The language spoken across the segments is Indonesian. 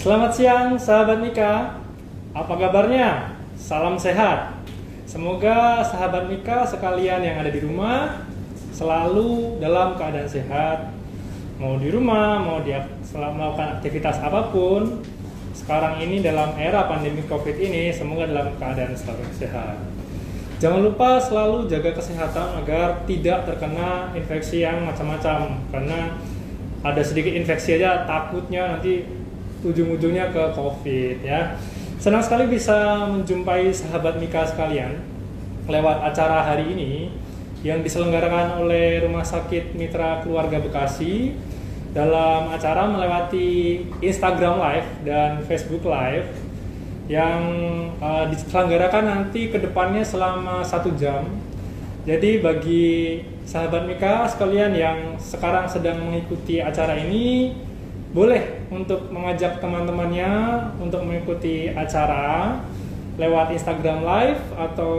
Selamat siang sahabat Mika. Apa kabarnya? Salam sehat. Semoga sahabat Mika sekalian yang ada di rumah selalu dalam keadaan sehat. Mau di rumah, mau dia melakukan aktivitas apa pun. Sekarang ini dalam era pandemi Covid ini semoga dalam keadaan selalu sehat. Jangan lupa selalu jaga kesehatan agar tidak terkena infeksi yang macam-macam karena ada sedikit infeksi aja takutnya nanti ujung-ujungnya ke COVID ya. Senang sekali bisa menjumpai sahabat Mika sekalian lewat acara hari ini yang diselenggarakan oleh Rumah Sakit Mitra Keluarga Bekasi dalam acara melewati Instagram Live dan Facebook Live yang uh, diselenggarakan nanti ke depannya selama satu jam. Jadi bagi sahabat Mika sekalian yang sekarang sedang mengikuti acara ini boleh untuk mengajak teman-temannya untuk mengikuti acara lewat Instagram Live atau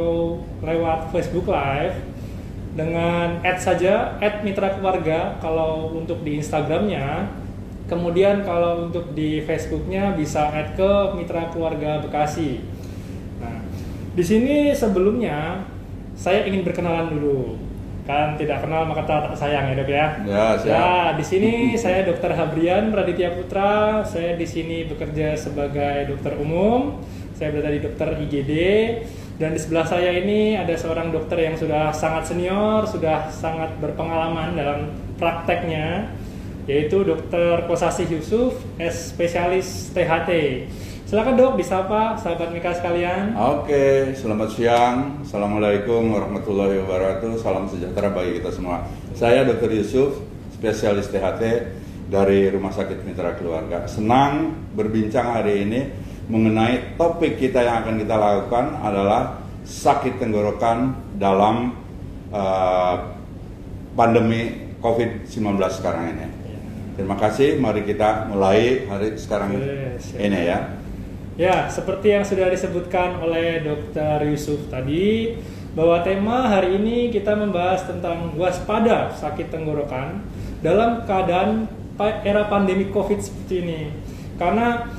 lewat Facebook Live dengan add saja add mitra keluarga kalau untuk di Instagramnya. Kemudian kalau untuk di Facebooknya bisa add ke mitra keluarga Bekasi. Nah di sini sebelumnya saya ingin berkenalan dulu kan tidak kenal maka tak sayang ya dok ya. Ya, siap. Ya, di sini saya Dokter Habrian Raditya Putra. Saya di sini bekerja sebagai dokter umum. Saya berada di dokter IGD dan di sebelah saya ini ada seorang dokter yang sudah sangat senior, sudah sangat berpengalaman dalam prakteknya yaitu Dokter Kosasi Yusuf, S spesialis THT. Silakan dok, disapa sahabat Mika sekalian. Oke, selamat siang. Assalamualaikum warahmatullahi wabarakatuh. Salam sejahtera bagi kita semua. Saya Dr. Yusuf, spesialis THT dari Rumah Sakit Mitra Keluarga. Senang berbincang hari ini mengenai topik kita yang akan kita lakukan adalah sakit tenggorokan dalam uh, pandemi COVID-19 sekarang ini. Terima kasih. Mari kita mulai hari sekarang Yes, ini ya. Ya, seperti yang sudah disebutkan oleh Dr. Yusuf tadi, bahwa tema hari ini kita membahas tentang waspada sakit tenggorokan dalam keadaan era pandemi COVID seperti ini. Karena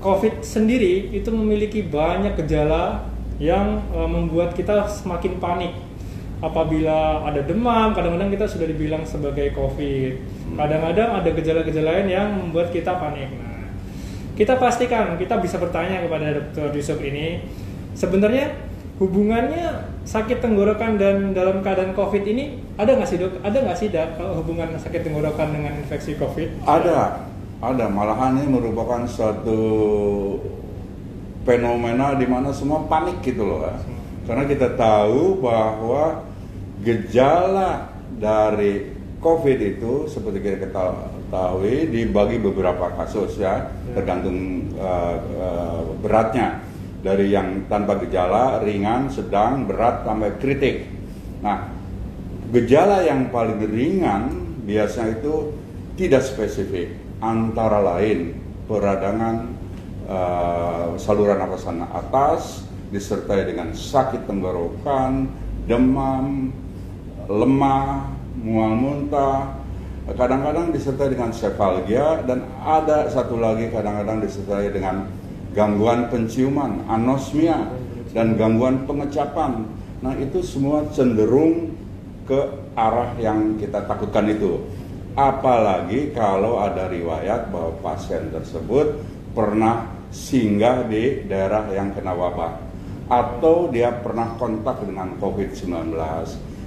COVID sendiri itu memiliki banyak gejala yang e, membuat kita semakin panik. Apabila ada demam, kadang-kadang kita sudah dibilang sebagai COVID. Kadang-kadang ada gejala-gejala lain yang membuat kita panik. Nah, kita pastikan kita bisa bertanya kepada Dr. Yusuf ini sebenarnya hubungannya sakit tenggorokan dan dalam keadaan COVID ini ada nggak sih dok? Ada nggak sih dok hubungan sakit tenggorokan dengan infeksi COVID? Ada, ada. Malahan ini merupakan suatu fenomena di mana semua panik gitu loh. ya. Karena kita tahu bahwa gejala dari COVID itu seperti kita ketahui dibagi beberapa kasus ya, tergantung uh, uh, beratnya. Dari yang tanpa gejala, ringan, sedang, berat, sampai kritik. Nah, gejala yang paling ringan biasanya itu tidak spesifik, antara lain peradangan uh, saluran napasan atas disertai dengan sakit tenggorokan, demam, lemah, mual muntah, kadang-kadang disertai dengan sefalgia dan ada satu lagi kadang-kadang disertai dengan gangguan penciuman, anosmia dan gangguan pengecapan. Nah, itu semua cenderung ke arah yang kita takutkan itu. Apalagi kalau ada riwayat bahwa pasien tersebut pernah singgah di daerah yang kena wabah atau dia pernah kontak dengan COVID-19.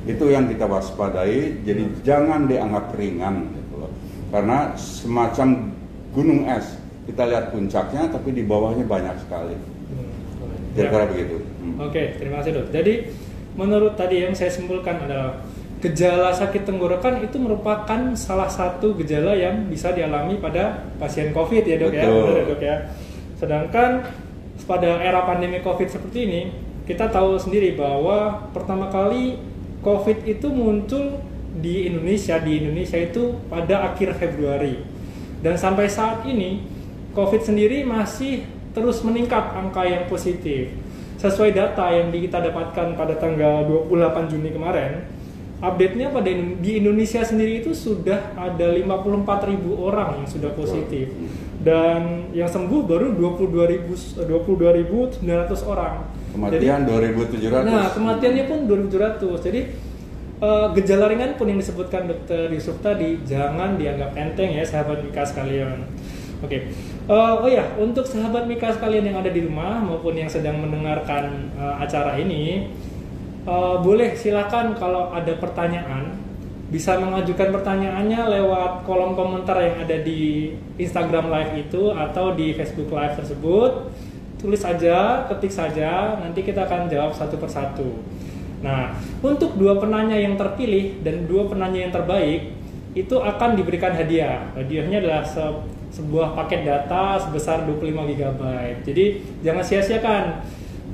Itu yang kita waspadai, jadi jangan dianggap ringan gitu loh. Karena semacam gunung es, kita lihat puncaknya tapi di bawahnya banyak sekali. Kira-kira begitu. Hmm. Oke, terima kasih dok. Jadi menurut tadi yang saya simpulkan adalah gejala sakit tenggorokan itu merupakan salah satu gejala yang bisa dialami pada pasien COVID ya dok ya, Betul. Benar ya, dok ya. Sedangkan pada era pandemi COVID seperti ini kita tahu sendiri bahwa pertama kali COVID itu muncul di Indonesia di Indonesia itu pada akhir Februari. Dan sampai saat ini COVID sendiri masih terus meningkat angka yang positif. Sesuai data yang kita dapatkan pada tanggal 28 Juni kemarin update-nya pada di Indonesia sendiri itu sudah ada 54.000 orang yang sudah positif. Dan yang sembuh baru 22.000 22.900 orang. Kematian 2.700. Nah, kematiannya pun 2.700. Jadi eh, gejala ringan pun yang disebutkan Dokter Yusuf tadi jangan dianggap enteng ya sahabat Mika sekalian. Oke. Eh, oh ya, untuk sahabat Mika sekalian yang ada di rumah maupun yang sedang mendengarkan eh, acara ini, eh, boleh silakan kalau ada pertanyaan bisa mengajukan pertanyaannya lewat kolom komentar yang ada di Instagram Live itu atau di Facebook Live tersebut. Tulis saja, ketik saja, nanti kita akan jawab satu persatu. Nah, untuk dua penanya yang terpilih dan dua penanya yang terbaik itu akan diberikan hadiah. Hadiahnya adalah se- sebuah paket data sebesar 25 GB. Jadi jangan sia-siakan.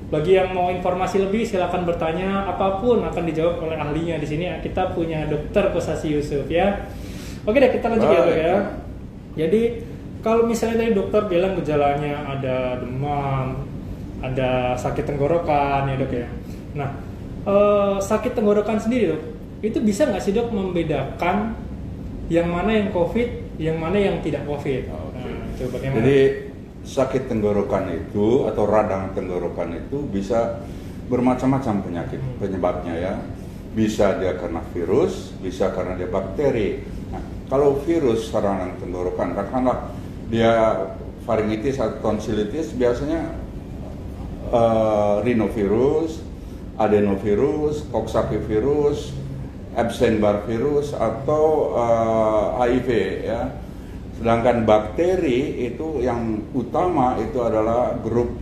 Bagi yang mau informasi lebih silakan bertanya apa pun akan dijawab oleh ahlinya di sini. Kita punya Dokter Kosasi Yusuf ya. Oke deh kita lanjut ya dok Baik. ya. Jadi kalau misalnya tadi dokter bilang gejalanya ada demam, ada sakit tenggorokan ya dok ya. Nah eh, sakit tenggorokan sendiri dok, itu bisa nggak sih dok membedakan yang mana yang COVID, yang mana yang tidak COVID? Oke. Nah, itu bagaimana? Jadi sakit tenggorokan itu atau radang tenggorokan itu bisa bermacam-macam penyakit Hmm. penyebabnya ya. Bisa dia karena virus, bisa karena dia bakteri. Nah, kalau virus radang tenggorokan, katakanlah dia faringitis atau tonsilitis, biasanya eh, rhinovirus, adenovirus, coxsackie-virus, Epstein-Barr virus atau eh, HIV ya. Sedangkan bakteri itu yang utama itu adalah grup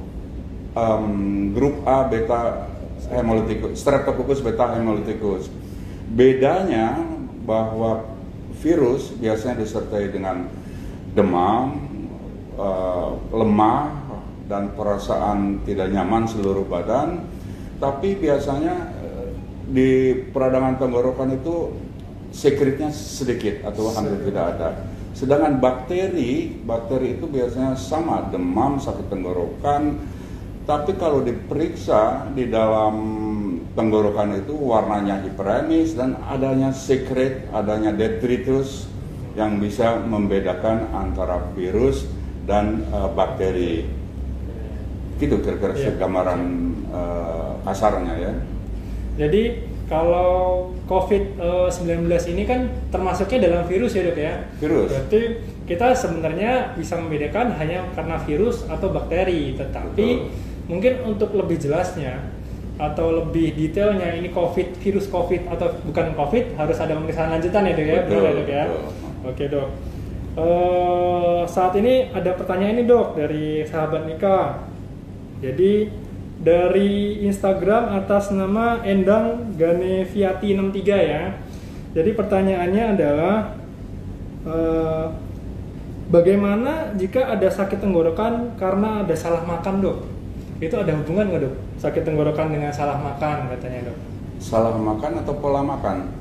em, grup A beta hemolyticus, Streptococcus beta hemolyticus. Bedanya bahwa virus biasanya disertai dengan demam, eh, lemah dan perasaan tidak nyaman seluruh badan. Tapi biasanya eh, di peradangan tenggorokan itu sekretnya sedikit atau hampir tidak ada. Sedangkan bakteri, bakteri itu biasanya sama demam, sakit tenggorokan, tapi kalau diperiksa di dalam tenggorokan itu warnanya hiperemis dan adanya sekret, adanya detritus yang bisa membedakan antara virus dan eh, bakteri. Gitu kira-kira Iya. gambaran eh, kasarnya ya. Jadi kalau COVID-19 ini kan termasuknya dalam virus ya dok ya? Virus. Berarti kita sebenarnya bisa membedakan hanya karena virus atau bakteri, tetapi Betul. mungkin untuk lebih jelasnya atau lebih detailnya ini COVID, virus COVID atau bukan COVID harus ada pemeriksaan lanjutan ya dok ya? Betul, Benar ya dok ya? betul. Oke dok. Eh, saat ini ada pertanyaan ini dok dari sahabat Nika. Jadi dari Instagram atas nama Endang Ganeviati 63 ya. Jadi pertanyaannya adalah eh, bagaimana jika ada sakit tenggorokan karena ada salah makan dok? Itu ada hubungan nggak dok? Sakit tenggorokan dengan salah makan katanya dok. Salah makan atau pola makan?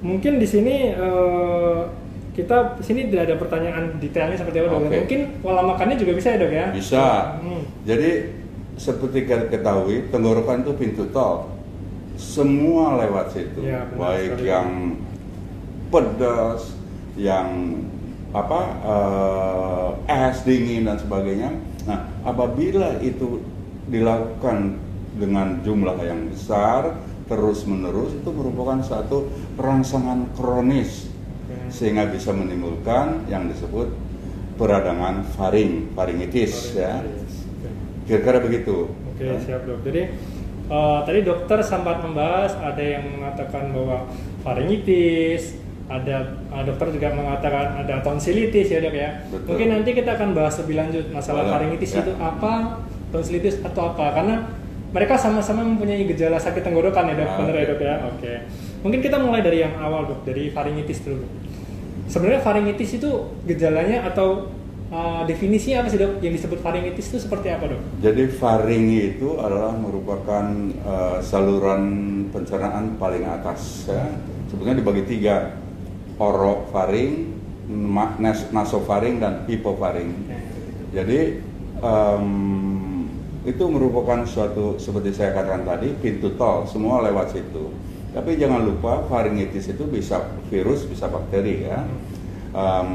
Mungkin di sini eh, kita sini tidak ada pertanyaan detailnya seperti apa dok. Oke. Mungkin pola makannya juga bisa ya dok ya? Bisa. Hmm. Jadi seperti kita ketahui, tenggorokan itu pintu tol. Semua lewat situ, Ya, benar baik sekali. yang pedas, yang apa eh, es dingin dan sebagainya. Nah, apabila itu dilakukan dengan jumlah yang besar terus menerus itu merupakan satu rangsangan kronis. Sehingga bisa menimbulkan yang disebut peradangan faring, faringitis ya. Kira-kira begitu. Oke, Ya. siap dok. Jadi eh, tadi dokter sempat membahas ada yang mengatakan bahwa faringitis, ada eh, dokter juga mengatakan ada tonsilitis ya dok ya. Betul. Mungkin nanti kita akan bahas lebih lanjut masalah Boleh, faringitis ya. itu apa, tonsilitis atau apa karena mereka sama-sama mempunyai gejala sakit tenggorokan ya dok, Ah, benar ya dok ya. Oke. Mungkin kita mulai dari yang awal dok, dari faringitis dulu. Dok. Sebenarnya faringitis itu gejalanya atau eh, definisinya apa sih dok? Yang disebut faringitis itu seperti apa dok? Jadi faring itu adalah merupakan eh, saluran pencernaan paling atas ya. Sebetulnya dibagi tiga, orofaring, nas- nasofaring dan hipofaring. Jadi em, itu merupakan suatu seperti saya katakan tadi pintu tol semua lewat situ. Tapi jangan lupa faringitis itu bisa virus bisa bakteri ya. Em,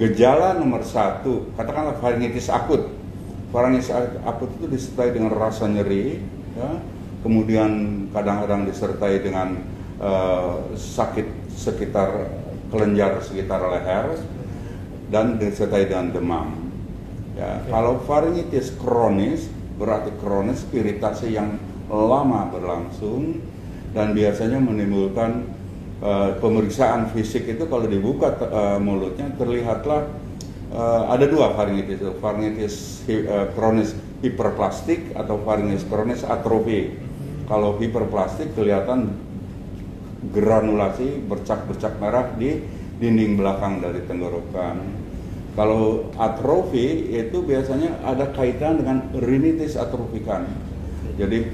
gejala nomor satu, katakanlah faringitis akut. Faringitis akut itu disertai dengan rasa nyeri, ya, kemudian kadang-kadang disertai dengan uh, sakit sekitar kelenjar sekitar leher dan disertai dengan demam. Ya, kalau faringitis kronis berarti kronis iritasi yang lama berlangsung dan biasanya menimbulkan uh, pemeriksaan fisik itu kalau dibuka uh, mulutnya terlihatlah uh, ada dua faringitis faringitis uh, kronis hiperplastik atau faringitis kronis atrofi. Kalau hiperplastik kelihatan granulasi bercak-bercak merah di dinding belakang dari tenggorokan. Kalau atrofi itu biasanya ada kaitan dengan rinitis atrofikan. Jadi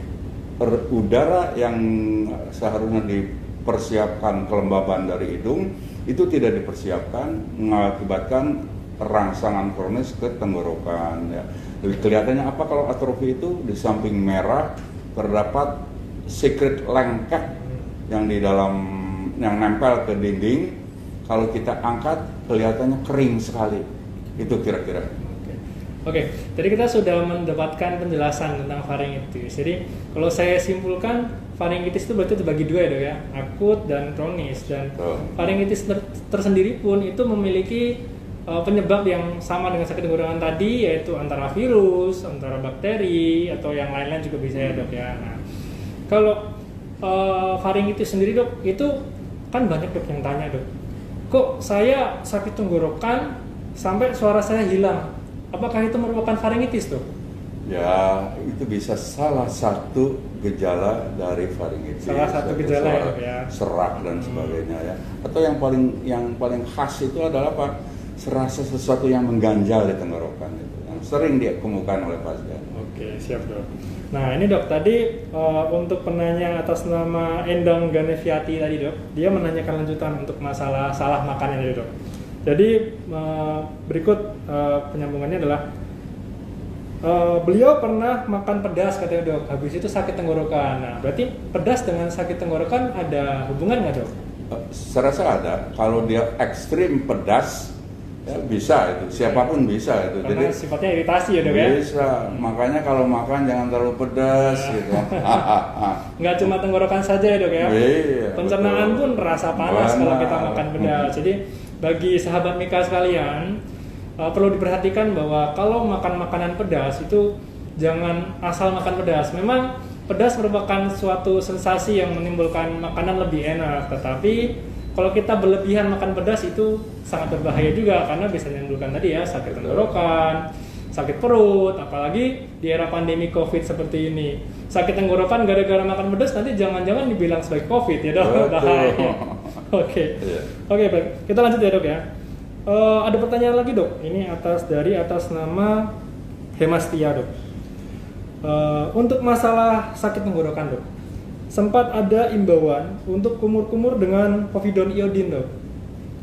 udara yang seharusnya dipersiapkan kelembaban dari hidung itu tidak dipersiapkan mengakibatkan rangsangan kronis ke tenggorokan ya. Kelihatannya apa kalau atrofi itu? Di samping merah terdapat secret lengket yang di dalam yang nempel ke dinding. Kalau kita angkat kelihatannya kering sekali. Itu kira-kira Oke, jadi kita sudah mendapatkan penjelasan tentang faringitis. Jadi kalau saya simpulkan faringitis itu berarti terbagi dua ya dok ya, akut dan kronis. Dan oh. faringitis ter tersendiri pun itu memiliki uh, penyebab yang sama dengan sakit tenggorokan tadi, yaitu antara virus, antara bakteri, atau yang lain-lain juga bisa ya dok ya. Nah, kalau uh, faringitis sendiri dok, itu kan banyak dok yang tanya dok, kok saya sakit tenggorokan sampai suara saya hilang Apakah itu merupakan faringitis tuh? Ya, itu bisa salah satu gejala dari faringitis. Salah satu gejala ya, ya. Serak dan hmm. sebagainya ya. Atau yang paling yang paling khas itu adalah apa? Serasa sesuatu yang mengganjal di tenggorokan itu. Yang sering dia kemukakan oleh pasien. Oke, siap dok. Nah ini dok tadi uh, untuk penanya atas nama Endang Ganeviati tadi dok, dia menanyakan lanjutan untuk masalah salah makan ini dok. Jadi uh, berikut uh, penyambungannya adalah uh, beliau pernah makan pedas katanya dok, habis itu sakit tenggorokan. Nah berarti pedas dengan sakit tenggorokan ada hubungan nggak dok? Saya rasa ada. Kalau dia ekstrim pedas, ya bisa itu. Siapa pun bisa itu. Karena Jadi sifatnya iritasi ya dok ya. Bisa. Makanya kalau makan jangan terlalu pedas nah. gitu. Nggak cuma tenggorokan saja ya dok ya. Iya, Pencernaan betul. pun rasa panas kalau kita makan pedas. Jadi bagi sahabat Mika sekalian uh, perlu diperhatikan bahwa kalau makan makanan pedas itu jangan asal makan pedas. Memang pedas merupakan suatu sensasi yang menimbulkan makanan lebih enak, tetapi kalau kita berlebihan makan pedas itu sangat berbahaya juga karena bisa menimbulkan tadi ya sakit tenggorokan, sakit perut, apalagi di era pandemi COVID seperti ini. Sakit tenggorokan gara-gara makan pedas nanti jangan-jangan dibilang sebagai COVID ya dok, bahaya. Oke. Iya. Oke, baik. Kita lanjut ya, Dok ya. Uh, ada pertanyaan lagi, Dok. Ini atas dari atas nama Hemastia, Dok. Uh, untuk masalah sakit tenggorokan, Dok. Sempat ada imbauan untuk kumur-kumur dengan povidone iodin, Dok.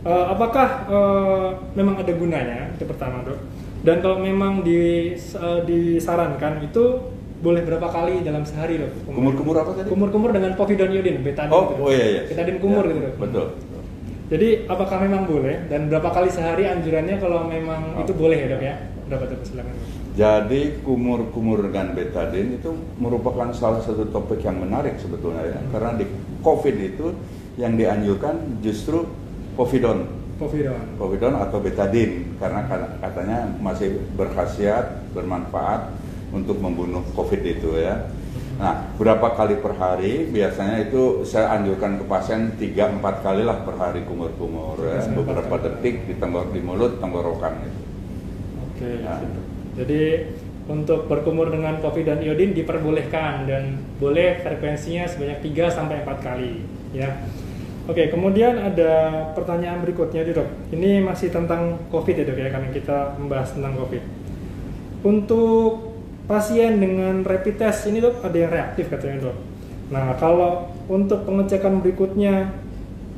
Uh, apakah uh, memang ada gunanya? Itu pertama, Dok. Dan kalau memang di, uh, disarankan itu boleh berapa kali dalam sehari dok? Kumur-kumur apa tadi? Kumur-kumur dengan povidone iodin, betadine. Oh, gitu. oh iya iya. Betadine kumur ya, gitu dok. Betul. Jadi apakah memang boleh dan berapa kali sehari anjurannya kalau memang oh. itu boleh ya dok ya? Berapa tuh silakan. Jadi kumur-kumur dengan betadine itu merupakan salah satu topik yang menarik sebetulnya ya. Karena di COVID itu yang dianjurkan justru povidone. Povidone. Povidone atau betadine karena katanya masih berkhasiat, bermanfaat untuk membunuh COVID itu ya. Nah, berapa kali per hari? Biasanya itu saya anjurkan ke pasien 3-4 kali lah per hari kumur-kumur ya. Beberapa detik di tenggorok di mulut tenggorokan itu. Oke. Ya. Jadi untuk berkumur dengan COVID dan iodin diperbolehkan dan boleh frekuensinya sebanyak 3 sampai 4 kali ya. Oke, kemudian ada pertanyaan berikutnya dok. Ini masih tentang COVID ya dok ya, karena kita membahas tentang COVID. Untuk pasien dengan rapid test ini dok ada yang reaktif katanya dok. Nah kalau untuk pengecekan berikutnya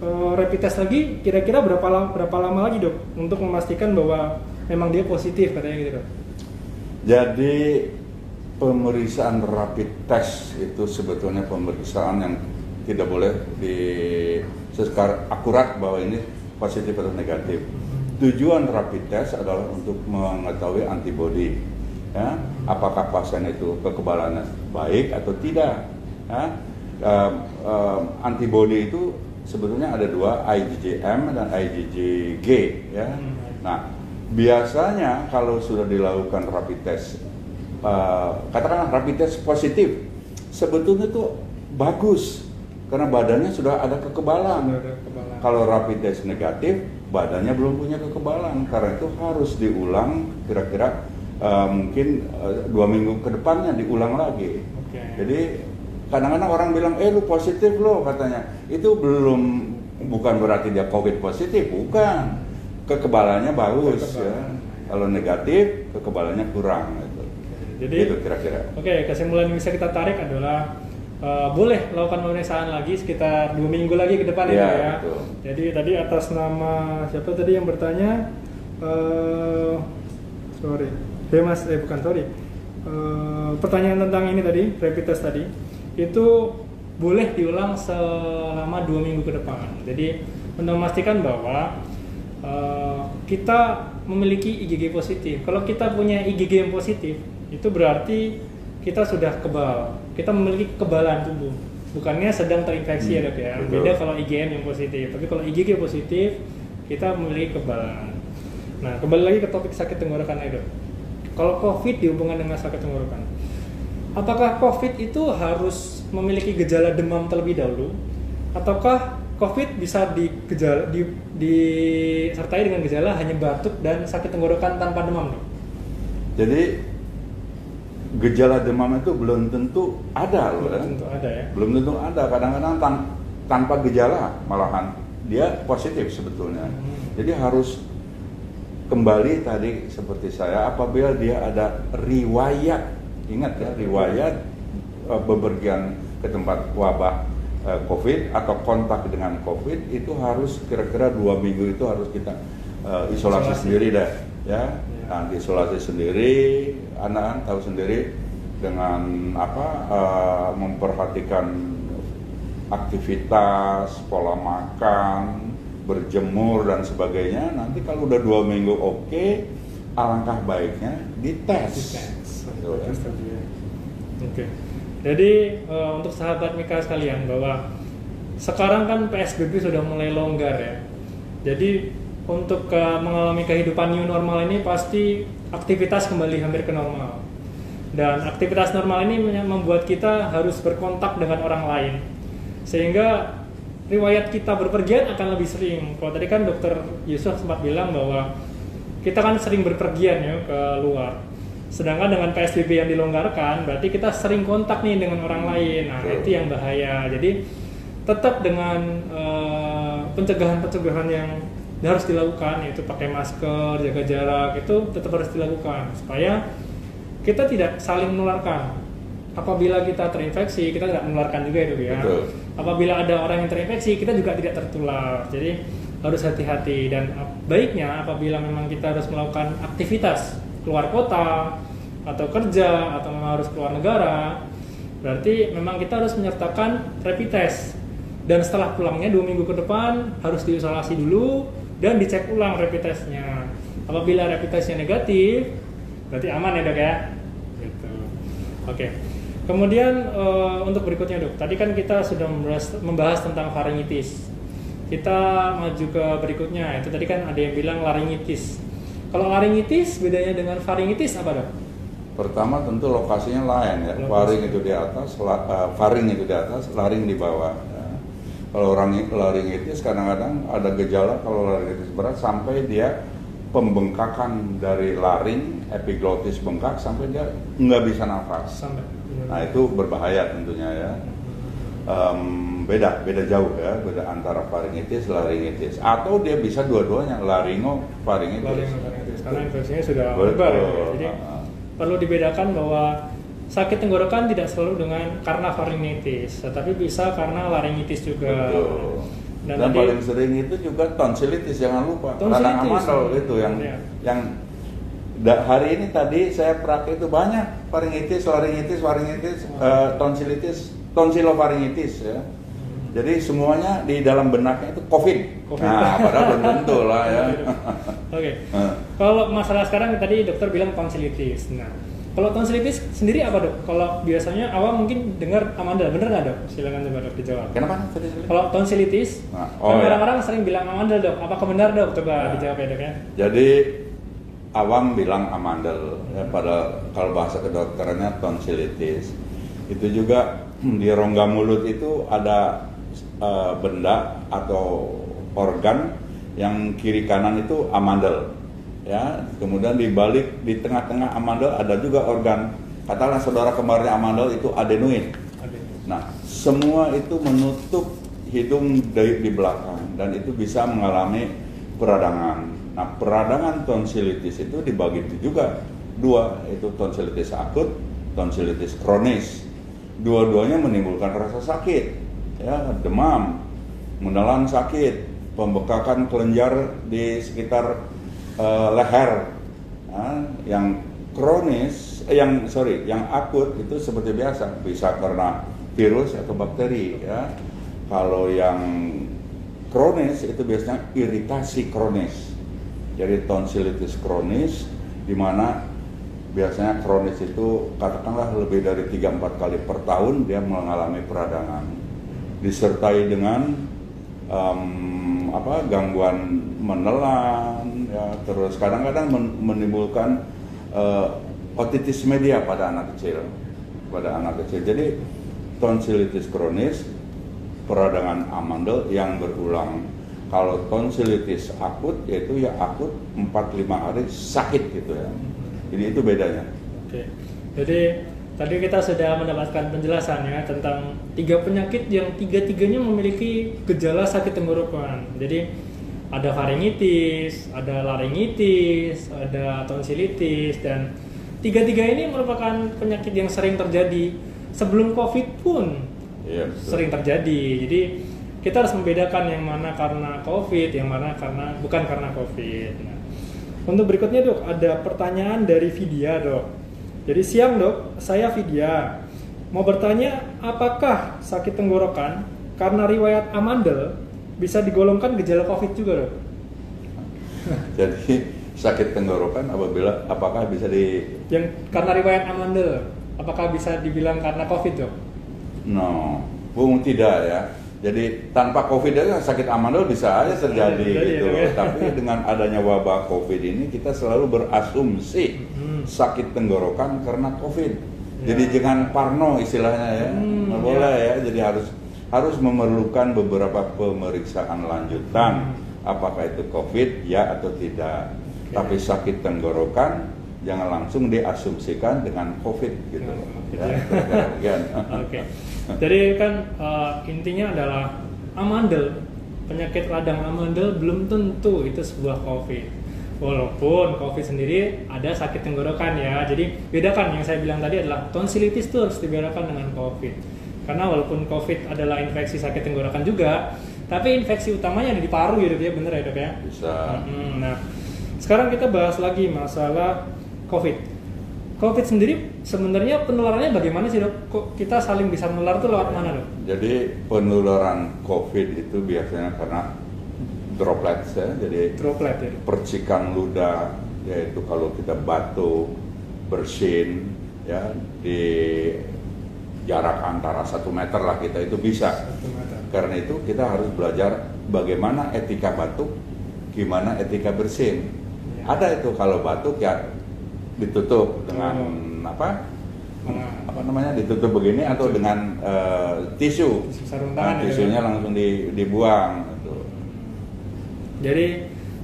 uh, rapid test lagi kira-kira berapa lama, berapa lama lagi dok untuk memastikan bahwa memang dia positif katanya gitu dok. Jadi pemeriksaan rapid test itu sebetulnya pemeriksaan yang tidak boleh di sesekar akurat bahwa ini positif atau negatif. tujuan rapid test adalah untuk mengetahui antibody ya apakah pasien itu kekebalannya baik atau tidak? Ya um, um, antibody itu sebetulnya ada dua IgG-M dan IgG ya. Nah biasanya kalau sudah dilakukan rapid test uh, katakanlah rapid test positif sebetulnya itu bagus karena badannya sudah ada kekebalan. Sudah ada kekebalan. kalau rapid test negatif badannya belum punya kekebalan karena itu harus diulang kira-kira uh, mungkin uh, dua minggu ke depannya diulang lagi Oke. jadi kadang-kadang orang bilang eh lu positif lo katanya itu belum bukan berarti dia covid positif bukan kekebalannya bagus ya kalau negatif kekebalannya kurang gitu. Jadi itu kira-kira Oke, kesimpulan yang bisa kita tarik adalah eh, boleh lakukan pemeriksaan lagi sekitar dua minggu lagi ke depan ya. betul. Jadi tadi atas nama siapa tadi yang bertanya? eh sorry, eh mas, eh bukan sorry. Eh, pertanyaan tentang ini tadi, rapid test tadi, itu boleh diulang selama dua minggu ke depan. Jadi untuk memastikan bahwa eh, kita memiliki IgG positif. Kalau kita punya IgG yang positif, itu berarti kita sudah kebal. Kita memiliki kekebalan tubuh. Bukannya sedang terinfeksi ya Hmm, dok ya. betul. Beda kalau IgM yang positif. Tapi kalau IgG positif, kita memiliki kekebalan. Nah, kembali lagi ke topik sakit tenggorokan ya dok. Kalau COVID dihubungkan dengan sakit tenggorokan, apakah COVID itu harus memiliki gejala demam terlebih dahulu, ataukah COVID bisa digejala, di, disertai dengan gejala hanya batuk dan sakit tenggorokan tanpa demam dok? jadi gejala demam itu belum tentu ada loh ya. Tentu ada ya. belum tentu ada kadang-kadang tan- tanpa gejala malahan dia positif sebetulnya Hmm. jadi harus kembali tadi seperti saya apabila dia ada riwayat ingat ya riwayat eh, bepergian ke tempat wabah eh, COVID atau kontak dengan COVID itu harus kira-kira dua minggu itu harus kita eh, isolasi, Isolasi. sendiri deh ya Ya. nah, isolasi sendiri anak tahu sendiri dengan apa eh, memperhatikan aktivitas pola makan berjemur dan sebagainya nanti kalau udah dua minggu oke alangkah baiknya dites Dites. Gitu ya. Ya. Oke. Jadi eh, untuk sahabat Mika sekalian bahwa sekarang kan PSBB sudah mulai longgar ya. Jadi untuk ke- mengalami kehidupan new normal ini pasti aktivitas kembali hampir ke normal. Dan aktivitas normal ini membuat kita harus berkontak dengan orang lain. Sehingga riwayat kita berpergian akan lebih sering. Kalau tadi kan dokter Yusuf sempat bilang bahwa kita kan sering berpergian ya ke luar. Sedangkan dengan PSBB yang dilonggarkan, berarti kita sering kontak nih dengan orang lain. Nah, itu yang bahaya. Jadi tetap dengan eh, pencegahan-pencegahan yang harus dilakukan, yaitu pakai masker, jaga jarak, itu tetap harus dilakukan supaya kita tidak saling menularkan. Apabila kita terinfeksi, kita tidak menularkan juga itu ya. Betul. Apabila ada orang yang terinfeksi, kita juga tidak tertular. Jadi harus hati-hati dan baiknya apabila memang kita harus melakukan aktivitas keluar kota atau kerja atau memang harus keluar negara, berarti memang kita harus menyertakan rapid test. Dan setelah pulangnya dua minggu ke depan harus diisolasi dulu dan dicek ulang rapid testnya. Apabila rapid testnya negatif, berarti aman ya dok ya. Gitu. Oke. Kemudian eh, untuk berikutnya dok, tadi kan kita sudah membahas, membahas tentang faringitis. Kita maju ke berikutnya, itu tadi kan ada yang bilang laringitis. Kalau laringitis bedanya dengan faringitis apa dok? Pertama tentu lokasinya lain ya. Lokasi. Faring itu di atas, la- eh, faring itu di atas, laring di bawah. ya. Kalau orang laringitis kadang-kadang ada gejala kalau laringitis berat sampai dia pembengkakan dari laring, epiglottis bengkak sampai dia nggak bisa nafas. Sampai. Nah itu berbahaya tentunya ya. Em, beda, beda jauh ya, beda antara faringitis, laringitis, atau dia bisa dua-duanya, laringo, faringitis. Laringitis, karena infeksinya sudah menyebar. ya. Jadi Ah. perlu dibedakan bahwa sakit tenggorokan tidak selalu dengan karena faringitis, tetapi bisa karena laringitis juga. Betul. Dan, Dan, tadi paling sering itu juga tonsilitis jangan lupa. Tonsilitis. Radang itu yang Iya. yang da- hari ini tadi saya praktek itu banyak faringitis, laringitis, faringitis, eh, tonsilitis, tonsilofaringitis ya. Jadi semuanya di dalam benaknya itu COVID. COVID. Nah, padahal belum tentu lah ya. Oke. Nah, Kalau masalah sekarang tadi dokter bilang tonsilitis. Nah, kalau tonsilitis sendiri apa dok? Kalau biasanya awam mungkin dengar amandel, bener nggak dok? Silakan coba dok dijawab. Kenapa? Kalau tonsilitis, Nah, kan oh ya. orang-orang sering bilang amandel dok. Apakah benar dok? Coba Nah. dijawab ya dok ya. Jadi awam bilang amandel, ya, pada kalau bahasa kedokterannya tonsilitis. Itu juga di rongga mulut itu ada eh, benda atau organ yang kiri kanan itu amandel. Ya, kemudian di balik di tengah-tengah amandel ada juga organ. Katakanlah saudara kembarnya amandel itu adenoid. Nah, semua itu menutup hidung di, di belakang dan itu bisa mengalami peradangan. Nah, peradangan tonsilitis itu dibagi juga dua, itu tonsilitis akut, tonsilitis kronis. Dua-duanya menimbulkan rasa sakit, ya, demam, menelan sakit, pembekakan kelenjar di sekitar eh, leher. Nah, yang kronis, eh, yang sorry, yang akut itu seperti biasa, bisa karena virus atau bakteri, ya. Kalau yang kronis itu biasanya iritasi kronis. Jadi tonsilitis kronis di mana biasanya kronis itu katakanlah lebih dari 3-4 kali per tahun dia mengalami peradangan. Disertai dengan em, apa gangguan menelan ya terus kadang-kadang men- menimbulkan eh, otitis media pada anak kecil pada anak kecil. Jadi tonsilitis kronis peradangan amandel yang berulang kalau tonsilitis akut yaitu ya akut 4-5 hari sakit gitu ya jadi itu bedanya Oke. Jadi tadi kita sudah mendapatkan penjelasan ya tentang tiga penyakit yang tiga-tiganya memiliki gejala sakit tenggorokan. Jadi ada faringitis, ada laringitis, ada tonsilitis dan tiga-tiga ini merupakan penyakit yang sering terjadi sebelum Covid pun betul. sering terjadi. Jadi kita harus membedakan yang mana karena COVID, yang mana karena bukan karena COVID. Nah, untuk berikutnya dok, ada pertanyaan dari Vidya dok. Jadi siang dok, saya Vidya. Mau bertanya, apakah sakit tenggorokan karena riwayat amandel bisa digolongkan gejala COVID juga dok? Jadi sakit tenggorokan apabila apakah bisa di Yang karena riwayat amandel, apakah bisa dibilang karena COVID dok? no, bung tidak ya. Jadi tanpa covid aja sakit amandel bisa aja terjadi Terjadi, gitu. ya. Tapi dengan adanya wabah covid ini kita selalu berasumsi Hmm. sakit tenggorokan karena covid. Ya. Jadi jangan parno istilahnya ya. Hmm, Nggak ya. boleh ya. Jadi harus harus memerlukan beberapa pemeriksaan lanjutan. Hmm. Apakah itu covid ya atau tidak. Oke. Tapi sakit tenggorokan jangan langsung diasumsikan dengan covid gitu. Ya, ya. Oke. Jadi kan eh, intinya adalah amandel, penyakit radang amandel belum tentu itu sebuah COVID. Walaupun COVID sendiri ada sakit tenggorokan ya. Jadi bedakan yang saya bilang tadi adalah tonsilitis itu harus dibedakan dengan COVID. Karena walaupun COVID adalah infeksi sakit tenggorokan juga, tapi infeksi utamanya ada di paru ya dok ya, bener ya dok ya? Bisa. Mm, Nah, sekarang kita bahas lagi masalah COVID. COVID sendiri sebenarnya penularannya bagaimana sih dok? Kok kita saling bisa menular tuh lewat mana dok? Jadi penularan COVID itu biasanya karena droplets ya, jadi Droplet ya. Percikan ludah, yaitu kalau kita batuk, bersin, ya di jarak antara satu meter lah kita itu bisa. Karena itu kita harus belajar bagaimana etika batuk, gimana etika bersin. Ya. Ada itu kalau batuk ya ditutup dengan Oh. apa? Mana? apa namanya ditutup begini atau dengan eh, tisu. Tisu sarung Nah, tangan ya, tisunya Dok? langsung di- dibuang. gitu. Jadi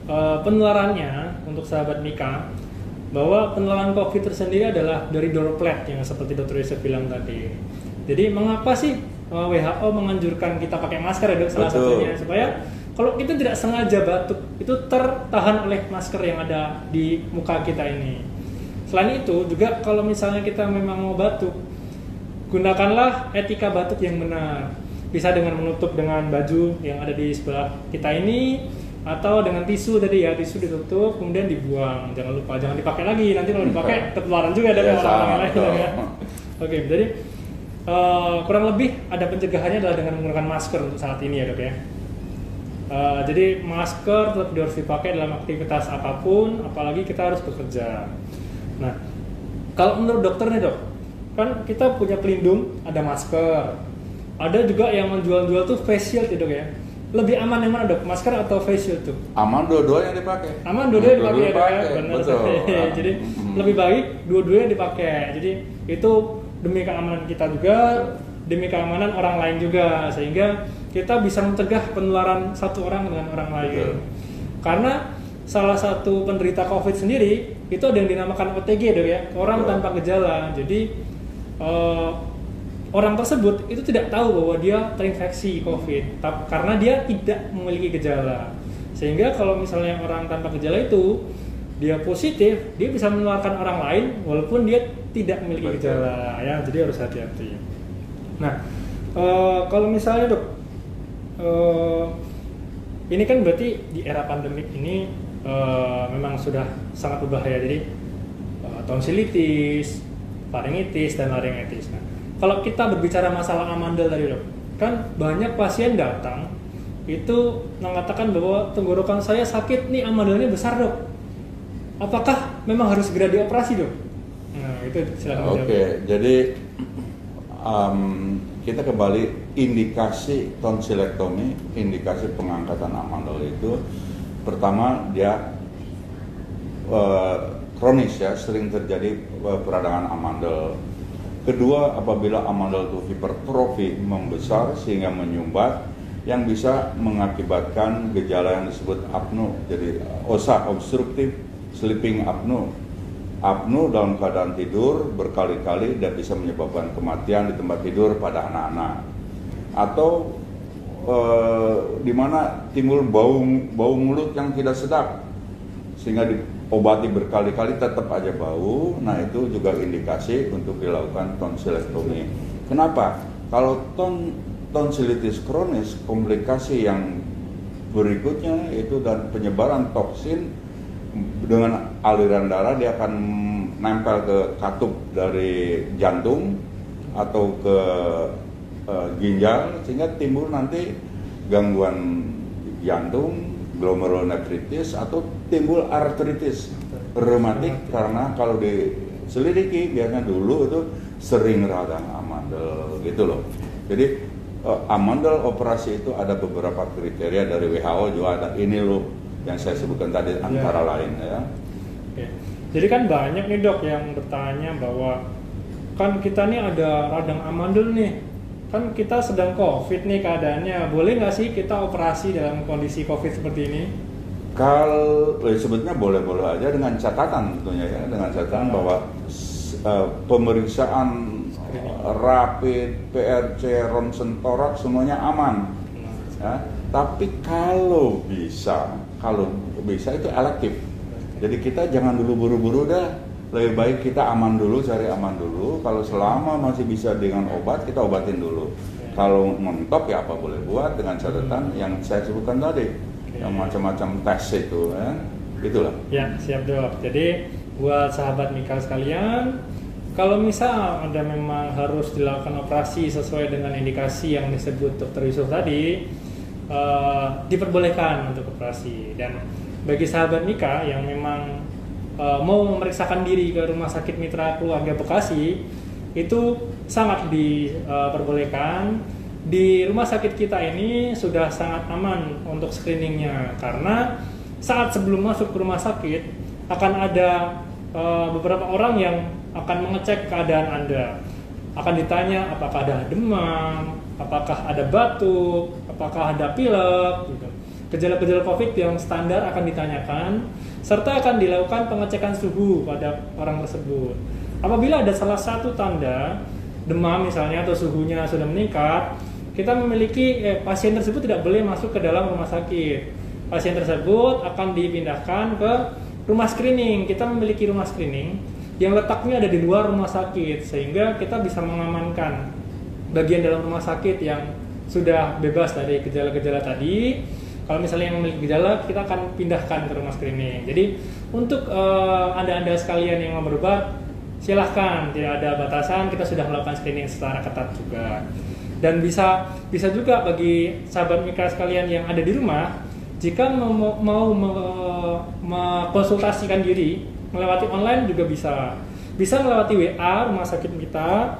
eh, penularannya untuk sahabat Mika bahwa penularan COVID tersendiri adalah dari droplet yang seperti Dr. Yusuf bilang tadi. Jadi mengapa sih eh, WHO menganjurkan kita pakai masker ya dok salah Betul. satunya supaya kalau kita tidak sengaja batuk itu tertahan oleh masker yang ada di muka kita ini. Selain itu juga kalau misalnya kita memang mau batuk gunakanlah etika batuk yang benar. Bisa dengan menutup dengan baju yang ada di sebelah kita ini atau dengan tisu tadi ya tisu ditutup kemudian dibuang jangan lupa jangan dipakai lagi nanti kalau dipakai ketularan juga dari Ya, orang-orang sama, lain ya. Oke jadi uh, kurang lebih ada pencegahannya adalah dengan menggunakan masker untuk saat ini ya dok ya. Uh, jadi masker tetap harus dipakai dalam aktivitas apa pun, apalagi kita harus bekerja. Nah, kalau menurut dokter nih dok, kan kita punya pelindung, ada masker, ada juga yang menjual-jual tuh face shield ya dok ya. Lebih aman yang mana dok, masker atau face shield tuh? Aman dua-duanya dipakai. Aman dua-duanya dipakai ya dok ya, benar. Betul. Jadi Hmm. lebih baik dua-duanya dipakai. Jadi itu demi keamanan kita juga, demi keamanan orang lain juga, sehingga kita bisa mencegah penularan satu orang dengan orang lain. Betul. Karena salah satu penderita COVID sendiri itu ada yang dinamakan OTG dok ya, orang Betul. tanpa gejala. Jadi eh, orang tersebut itu tidak tahu bahwa dia terinfeksi COVID, karena dia tidak memiliki gejala. Sehingga kalau misalnya orang tanpa gejala itu dia positif, dia bisa menularkan orang lain walaupun dia tidak memiliki Betul. gejala ya. Jadi harus hati-hati. Nah, eh, kalau misalnya dok, eh, ini kan berarti di era pandemik ini eh, memang sudah sangat berbahaya. Jadi eh, tonsilitis, faringitis dan laringitis. Nah, kalau kita berbicara masalah amandel tadi dok, kan banyak pasien datang itu mengatakan bahwa tenggorokan saya sakit nih amandelnya besar dok. Apakah memang harus segera dioperasi dok? Nah itu silakan Oke, dijawab. jadi um, kita kembali indikasi tonsilektomi, indikasi pengangkatan amandel itu pertama dia eh, kronis ya, sering terjadi eh, peradangan amandel. Kedua, apabila amandel itu hipertrofi membesar sehingga menyumbat yang bisa mengakibatkan gejala yang disebut apnu, jadi osa obstruktif sleeping apnu apnu dalam keadaan tidur berkali-kali dan bisa menyebabkan kematian di tempat tidur pada anak-anak atau eh, di mana timbul bau bau mulut yang tidak sedap. Sehingga diobati berkali-kali tetap aja bau. Nah itu juga indikasi untuk dilakukan tonsilektomi. Kenapa? Kalau ton tonsilitis kronis komplikasi yang berikutnya itu dan penyebaran toksin dengan aliran darah dia akan nempel ke katup dari jantung atau ke eh, ginjal sehingga timbul nanti gangguan jantung, glomerulonefritis atau timbul artritis reumatik karena kalau diselidiki biasanya dulu itu sering radang amandel gitu loh. Jadi eh, amandel operasi itu ada beberapa kriteria dari WHO juga ada ini loh yang saya sebutkan tadi antara lain ya. Oke. Jadi kan banyak nih dok yang bertanya bahwa kan kita nih ada radang amandel nih, kan kita sedang covid nih keadaannya, boleh nggak sih kita operasi dalam kondisi covid seperti ini? Kalau eh, sebetulnya boleh-boleh aja dengan catatan tentunya ya, dengan catatan bahwa s- eh, pemeriksaan rapid, PRC, ronsen toraks semuanya aman. Ya. Tapi kalau bisa, kalau bisa itu elektif. Jadi kita jangan dulu buru-buru dah. Lebih baik kita aman dulu, cari aman dulu. Kalau selama masih bisa dengan obat, kita obatin dulu. Kalau mentok ya apa boleh buat dengan catatan yang saya sebutkan tadi, yang macam-macam tes itu, ya. Itulah. Ya siap dok. Jadi buat sahabat Mika sekalian, kalau misal anda memang harus dilakukan operasi sesuai dengan indikasi yang disebut dokter Yusuf tadi, eh, diperbolehkan untuk operasi dan bagi sahabat Mika yang memang eh, mau memeriksakan diri ke rumah sakit mitra keluarga Bekasi itu sangat diperbolehkan. Di rumah sakit kita ini sudah sangat aman untuk screeningnya karena saat sebelum masuk ke rumah sakit akan ada eh, beberapa orang yang akan mengecek keadaan anda. Akan ditanya apakah ada demam apakah ada batuk apakah ada pilek gitu. Gejala-gejala COVID yang standar akan ditanyakan, serta akan dilakukan pengecekan suhu pada orang tersebut. Apabila ada salah satu tanda demam misalnya atau suhunya sudah meningkat, kita memiliki eh, pasien tersebut tidak boleh masuk ke dalam rumah sakit. Pasien tersebut akan dipindahkan ke rumah screening. Kita memiliki rumah screening yang letaknya ada di luar rumah sakit, sehingga kita bisa mengamankan bagian dalam rumah sakit yang sudah bebas dari gejala-gejala tadi kalau misalnya yang memiliki gejala, kita akan pindahkan ke rumah screening. Jadi untuk eh, anda-anda sekalian yang mau berobat, silahkan. Tidak ada batasan kita sudah melakukan screening secara ketat juga. Dan bisa bisa juga bagi sahabat mika sekalian yang ada di rumah jika mau, mau mengkonsultasikan diri melewati online juga bisa. Bisa melewati WA rumah sakit kita.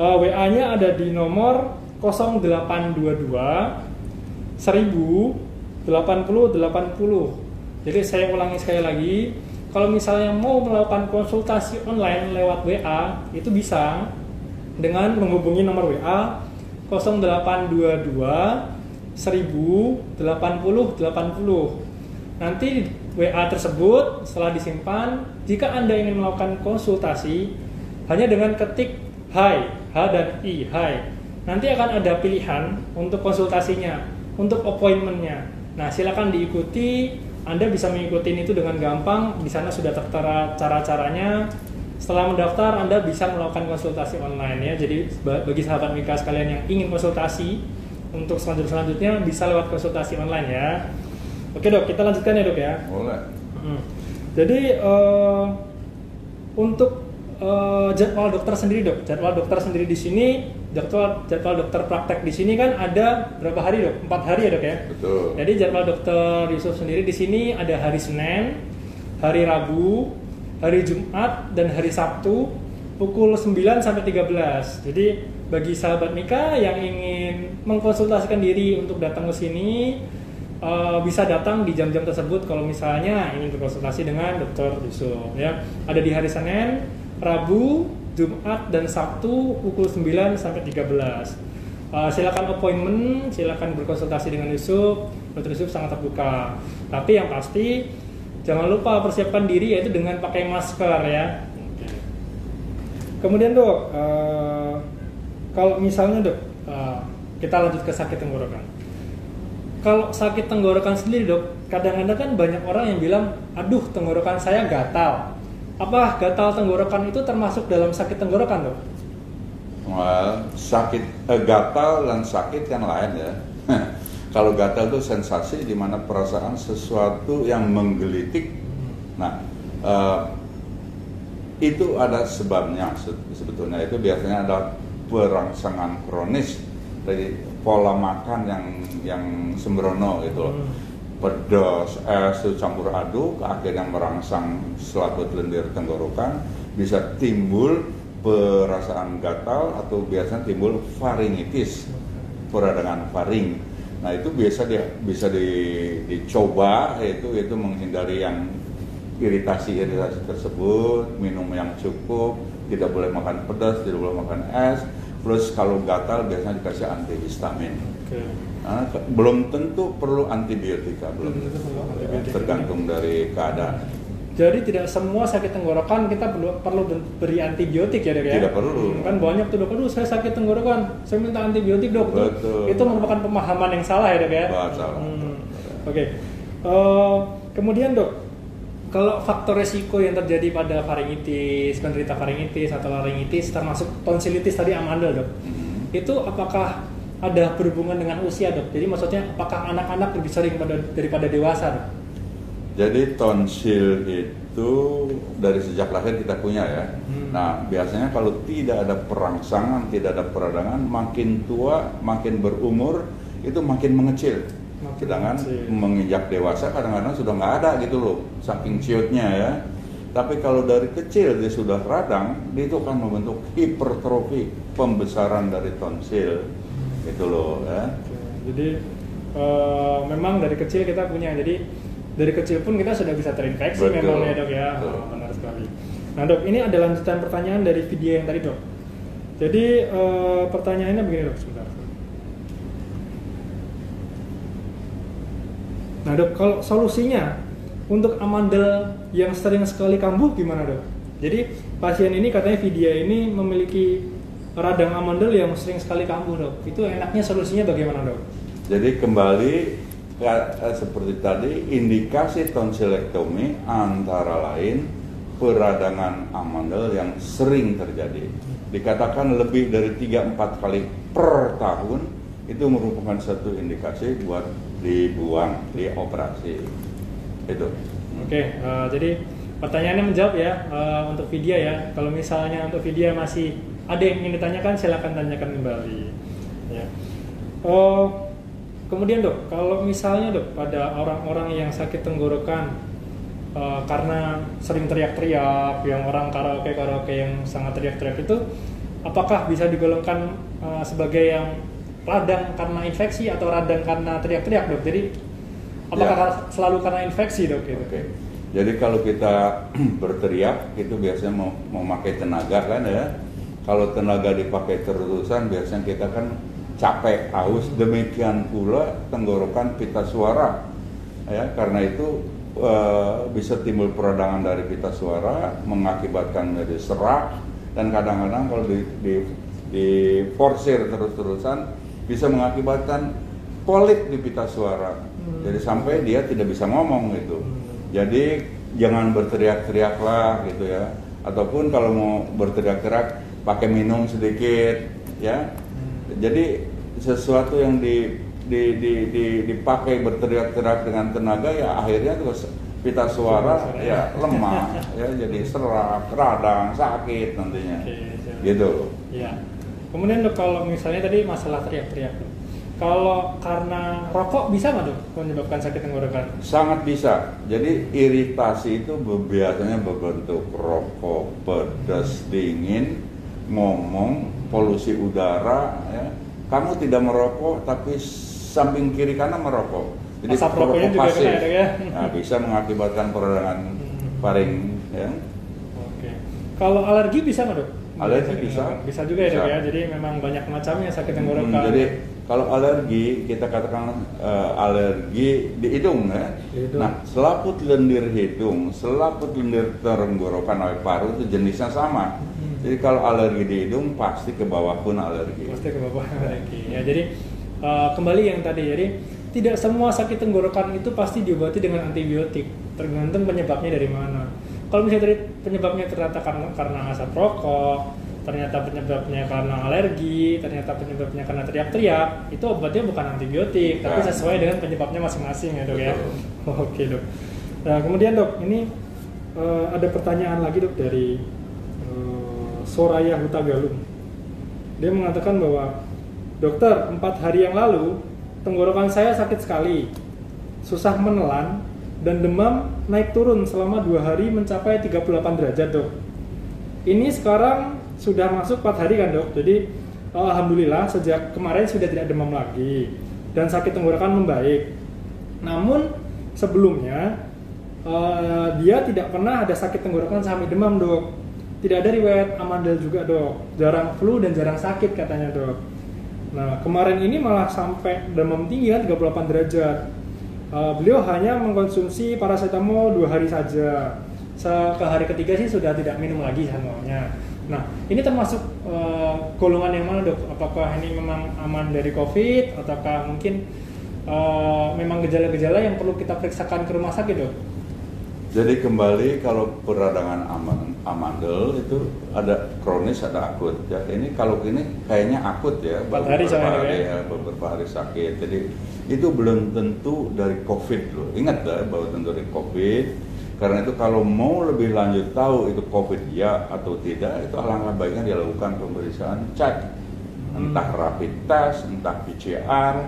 Uh, eh, WA-nya ada di nomor 0822 1000 80 80 jadi saya ulangi sekali lagi kalau misalnya mau melakukan konsultasi online lewat WA itu bisa dengan menghubungi nomor WA 0822 1000 80 80 nanti WA tersebut setelah disimpan jika Anda ingin melakukan konsultasi hanya dengan ketik Hai H dan I Hai nanti akan ada pilihan untuk konsultasinya untuk appointmentnya nah silakan diikuti anda bisa mengikuti itu dengan gampang. Di sana sudah tertera cara-caranya. Setelah mendaftar, Anda bisa melakukan konsultasi online ya. Jadi bagi sahabat Mika sekalian yang ingin konsultasi untuk selanjutnya selanjutnya bisa lewat konsultasi online ya. Oke dok, kita lanjutkan ya dok ya. Boleh. Hmm. Jadi uh, untuk uh, jadwal dokter sendiri dok, jadwal dokter sendiri di sini, jadwal jadwal dokter praktek di sini kan ada berapa hari dok? Empat hari ya dok ya? Betul. Jadi jadwal dokter Yusuf sendiri di sini ada hari Senin, hari Rabu, hari Jumat dan hari Sabtu pukul 9 sampai 13. Jadi bagi sahabat Mika yang ingin mengkonsultasikan diri untuk datang ke sini uh, bisa datang di jam-jam tersebut kalau misalnya ingin berkonsultasi dengan dokter Yusuf ya. Ada di hari Senin, Rabu, Jumat dan Sabtu pukul 9 sampai 13. Uh, silakan appointment, silakan berkonsultasi dengan Yusuf. Dokter Yusuf sangat terbuka. Tapi yang pasti jangan lupa persiapkan diri yaitu dengan pakai masker ya. Kemudian dok, uh, kalau misalnya dok, uh, kita lanjut ke sakit tenggorokan. Kalau sakit tenggorokan sendiri dok, kadang-kadang kan banyak orang yang bilang, aduh tenggorokan saya gatal apa gatal tenggorokan itu termasuk dalam sakit tenggorokan dok? Well, sakit eh, gatal dan sakit yang lain ya. Kalau gatal itu sensasi di mana perasaan sesuatu yang menggelitik. Nah, eh, itu ada sebabnya sebetulnya itu biasanya ada perangsangan kronis dari pola makan yang yang sembrono gitu loh. Hmm pedas, es campur aduk akhirnya merangsang selaput lendir tenggorokan bisa timbul perasaan gatal atau biasanya timbul faringitis peradangan faring. Nah itu biasa dia bisa di, dicoba itu itu menghindari yang iritasi-iritasi tersebut minum yang cukup tidak boleh makan pedas tidak boleh makan es plus kalau gatal biasanya dikasih antihistamin. Okay Nah, belum tentu perlu antibiotika, belum tentu perlu antibiotika. tergantung dari keadaan. Jadi tidak semua sakit tenggorokan kita perlu perlu beri antibiotik ya dok ya? Tidak perlu. Kan banyak tuh dok, aduh saya sakit tenggorokan, saya minta antibiotik dok. Betul. Itu merupakan pemahaman yang salah ya dok ya? salah. Hmm. Oke. Okay. Uh, eh, kemudian dok, kalau faktor resiko yang terjadi pada faringitis, penderita faringitis atau laringitis termasuk tonsilitis tadi amandel dok, hmm. itu apakah ada berhubungan dengan usia dok. Jadi maksudnya apakah anak-anak lebih sering pada, daripada dewasa dok? Jadi tonsil itu dari sejak lahir kita punya ya. Hmm. Nah biasanya kalau tidak ada perangsangan, tidak ada peradangan, makin tua, makin berumur itu makin mengecil. Makin Sedangkan mengecil. menginjak dewasa kadang-kadang sudah nggak ada gitu loh, saking ciutnya ya. Tapi kalau dari kecil dia sudah radang, dia itu akan membentuk hipertrofi, pembesaran dari tonsil itu loh ya. Jadi uh, memang dari kecil kita punya jadi dari kecil pun kita sudah bisa terinfeksi Betul. memang ya dok ya oh, benar sekali. Nah dok ini ada lanjutan pertanyaan dari video yang tadi dok. Jadi uh, pertanyaannya begini dok sebentar. Nah dok kalau solusinya untuk amandel yang sering sekali kambuh gimana dok? Jadi pasien ini katanya video ini memiliki radang amandel yang sering sekali kambuh dok itu enaknya solusinya bagaimana dok? Jadi kembali eh, seperti tadi indikasi tonsilektomi antara lain peradangan amandel yang sering terjadi dikatakan lebih dari 3-4 kali per tahun itu merupakan satu indikasi buat dibuang, dioperasi itu. Oke, uh, jadi pertanyaannya menjawab ya uh, untuk Vidya ya. Kalau misalnya untuk Vidya masih ada yang ingin ditanyakan, silakan tanyakan kembali. Ya. Oh, kemudian dok, kalau misalnya dok pada orang-orang yang sakit tenggorokan uh, karena sering teriak-teriak, yang orang karaoke karaoke yang sangat teriak-teriak itu, apakah bisa digolongkan uh, sebagai yang radang karena infeksi atau radang karena teriak-teriak dok? Jadi apakah ya. selalu karena infeksi dok? Gitu? Oke. Jadi kalau kita berteriak itu biasanya mau memakai tenaga kan ya. Kalau tenaga dipakai terusan biasanya kita kan capek, haus. Demikian pula tenggorokan pita suara. Ya, karena itu e, bisa timbul peradangan dari pita suara mengakibatkan menjadi serak dan kadang-kadang kalau di, di, di forsir terus-terusan bisa mengakibatkan polip di pita suara. Hmm. Jadi sampai dia tidak bisa ngomong gitu. Jadi jangan berteriak-teriak lah gitu ya. Ataupun kalau mau berteriak-teriak pakai minum sedikit ya. Jadi sesuatu yang di, di, di, di dipakai berteriak-teriak dengan tenaga ya akhirnya terus pita suara ya lemah ya jadi serak, radang, sakit nantinya. Oke, gitu. Ya. Kemudian dok kalau misalnya tadi masalah teriak-teriak kalau karena rokok bisa nggak dok menyebabkan sakit tenggorokan? Sangat bisa. Jadi iritasi itu biasanya berbentuk rokok, pedas, dingin, ngomong, polusi udara. Ya. Kamu tidak merokok, tapi samping kiri kanan merokok. Jadi Asap rokoknya juga pasif. kena ya? Nah, bisa mengakibatkan peradangan hmm. faring. Ya. Oke. Kalau alergi bisa nggak dok? Alergi bisa. Bisa juga ya dok ya. Jadi memang banyak macamnya sakit tenggorokan. Hmm, jadi kalau alergi kita katakan uh, alergi di hidung ya. Hidung. Nah, selaput lendir hidung, selaput lendir tenggorokan oleh paru itu jenisnya sama. Hmm. Jadi kalau alergi di hidung pasti ke bawah pun alergi. Pasti ke bawah alergi. Ya, jadi uh, kembali yang tadi jadi tidak semua sakit tenggorokan itu pasti diobati dengan antibiotik, tergantung penyebabnya dari mana. Kalau misalnya dari penyebabnya ternyata karena karena asap rokok, ternyata penyebabnya karena alergi, ternyata penyebabnya karena teriak-teriak, itu obatnya bukan antibiotik, tapi ya. sesuai dengan penyebabnya masing-masing ya dok ya. Oke dok. Nah kemudian dok, ini uh, ada pertanyaan lagi dok dari uh, Soraya Hutagalung. Dia mengatakan bahwa dokter empat hari yang lalu tenggorokan saya sakit sekali, susah menelan dan demam naik turun selama dua hari mencapai 38 derajat dok. Ini sekarang sudah masuk 4 hari kan dok? Jadi alhamdulillah sejak kemarin sudah tidak demam lagi dan sakit tenggorokan membaik. Namun sebelumnya uh, dia tidak pernah ada sakit tenggorokan sampai demam dok. Tidak ada riwayat amandel juga dok. Jarang flu dan jarang sakit katanya dok. Nah kemarin ini malah sampai demam tinggi kan 38 derajat. Uh, beliau hanya mengkonsumsi paracetamol dua hari saja. Ke hari ketiga sih sudah tidak minum lagi semuanya Nah, ini termasuk uh, golongan yang mana dok? Apakah ini memang aman dari COVID, ataukah mungkin uh, memang gejala-gejala yang perlu kita periksakan ke rumah sakit dok? Jadi kembali kalau peradangan aman, amandel itu ada kronis ada akut ya. Ini kalau ini kayaknya akut ya, beberapa hari, hari ya, ya, beberapa hari sakit. Jadi itu belum tentu dari COVID loh. Ingat ya bahwa tentu dari COVID karena itu kalau mau lebih lanjut tahu itu COVID ya atau tidak, itu alangkah baiknya dilakukan pemeriksaan cek, entah rapid test, entah PCR,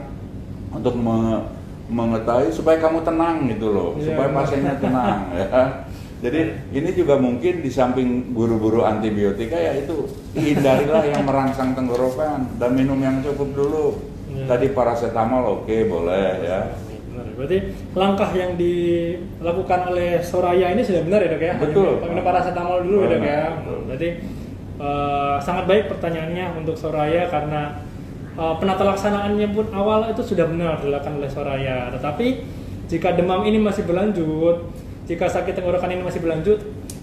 untuk me mengetahui supaya kamu tenang gitu loh, yeah. supaya pasiennya tenang ya. Jadi ini juga mungkin di samping buru-buru antibiotika ya itu hindarilah yang merangsang tenggorokan dan minum yang cukup dulu. Yeah. Tadi paracetamol oke okay, boleh ya Berarti langkah yang dilakukan oleh Soraya ini sudah benar ya dok ya? Betul. Pengguna paracetamol dulu ya dok ya. Berarti uh, sangat baik pertanyaannya untuk Soraya karena uh, penata laksanaannya pun awal itu sudah benar dilakukan oleh Soraya. Tetapi jika demam ini masih berlanjut, jika sakit tenggorokan ini masih berlanjut,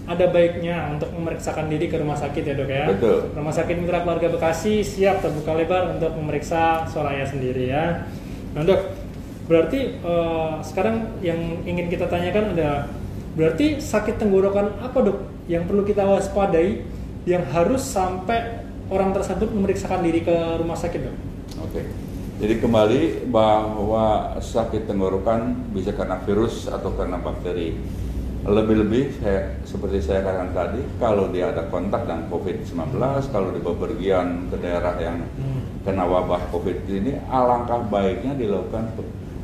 ada baiknya untuk memeriksakan diri ke rumah sakit ya dok ya. Betul. Rumah sakit Mitra Keluarga Bekasi siap terbuka lebar untuk memeriksa Soraya sendiri ya. Nah dok, Berarti uh, sekarang yang ingin kita tanyakan ada berarti sakit tenggorokan apa dok yang perlu kita waspadai yang harus sampai orang tersebut memeriksakan diri ke rumah sakit dok? Oke. Jadi kembali bahwa sakit tenggorokan bisa karena virus atau karena bakteri. lebih-lebih saya seperti saya katakan tadi kalau dia ada kontak dengan COVID-19 kalau dia bepergian ke daerah yang Hmm. kena wabah COVID ini alangkah baiknya dilakukan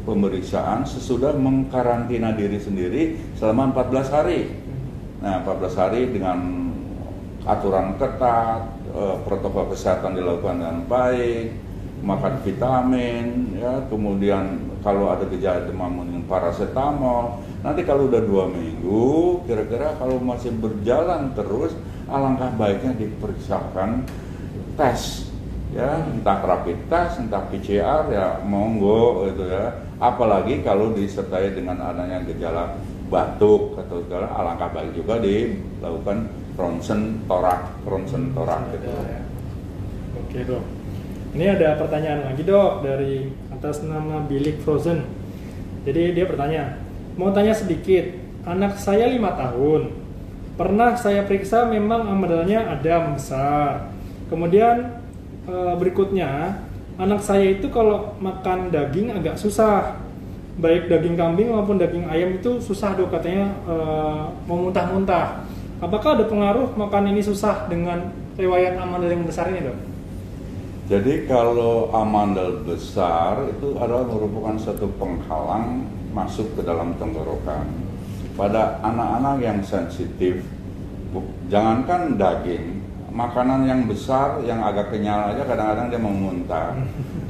pemeriksaan sesudah mengkarantina diri sendiri selama 14 hari. Nah, 14 hari dengan aturan ketat, eh, protokol kesehatan dilakukan dengan baik, makan vitamin, ya, kemudian kalau ada gejala demam dengan paracetamol. Nanti kalau udah dua minggu, kira-kira kalau masih berjalan terus, alangkah baiknya diperiksakan tes, ya, entah rapid test, entah PCR, ya, monggo, gitu ya. Apalagi kalau disertai dengan adanya gejala batuk atau segala, alangkah baik juga dilakukan ronsen torak, ronsen torak gitu. Ya. Oke dok. Ini ada pertanyaan lagi dok dari atas nama Bilik Frozen. Jadi dia bertanya, mau tanya sedikit, anak saya lima tahun, pernah saya periksa memang amdalnya ada membesar. Kemudian eh, berikutnya, anak saya itu kalau makan daging agak susah, baik daging kambing maupun daging ayam itu susah dok katanya eh, mau muntah-muntah. Apakah ada pengaruh makan ini susah dengan riwayat amandel yang besar ini dok? Jadi kalau amandel besar itu adalah merupakan satu penghalang masuk ke dalam tenggorokan. Pada anak-anak yang sensitif, jangankan daging, makanan yang besar yang agak kenyal aja kadang-kadang dia mau muntah.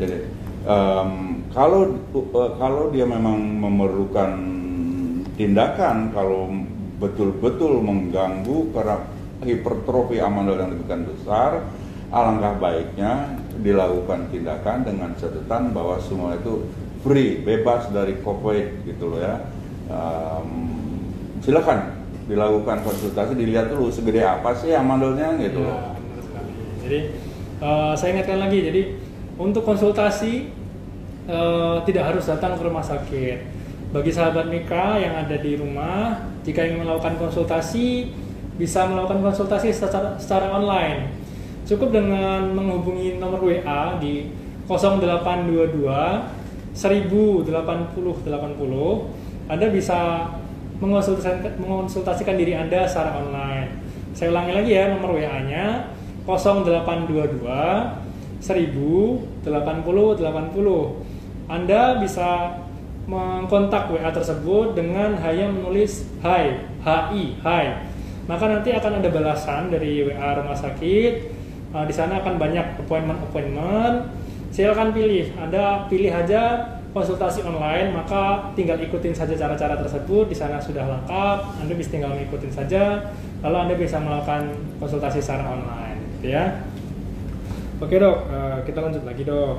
Jadi em, kalau eh, kalau dia memang memerlukan tindakan kalau betul-betul mengganggu karena hipertrofi amandel yang demikian besar, alangkah baiknya dilakukan tindakan dengan catatan bahwa semua itu free, bebas dari COVID gitu loh ya. Em, silakan dilakukan konsultasi, dilihat dulu segede apa sih amandelnya gitu Ya, loh. Jadi eh, saya ingatkan lagi, jadi untuk konsultasi eh, tidak harus datang ke rumah sakit. Bagi sahabat Mika yang ada di rumah, jika ingin melakukan konsultasi, bisa melakukan konsultasi secara, secara online. Cukup dengan menghubungi nomor WA di 0822 1080 80. Anda bisa mengonsultasikan, diri Anda secara online. Saya ulangi lagi ya nomor WA-nya 0822 1080 80. Anda bisa mengkontak WA tersebut dengan hanya menulis hai, HI, hai. Maka nanti akan ada balasan dari WA rumah sakit. Uh, di sana akan banyak appointment-appointment. Silakan pilih. Anda pilih aja konsultasi online, maka tinggal ikutin saja cara-cara tersebut. Di sana sudah lengkap. Anda bisa tinggal mengikutin saja. Lalu Anda bisa melakukan konsultasi secara online, gitu ya. Oke dok, eh, kita lanjut lagi dok.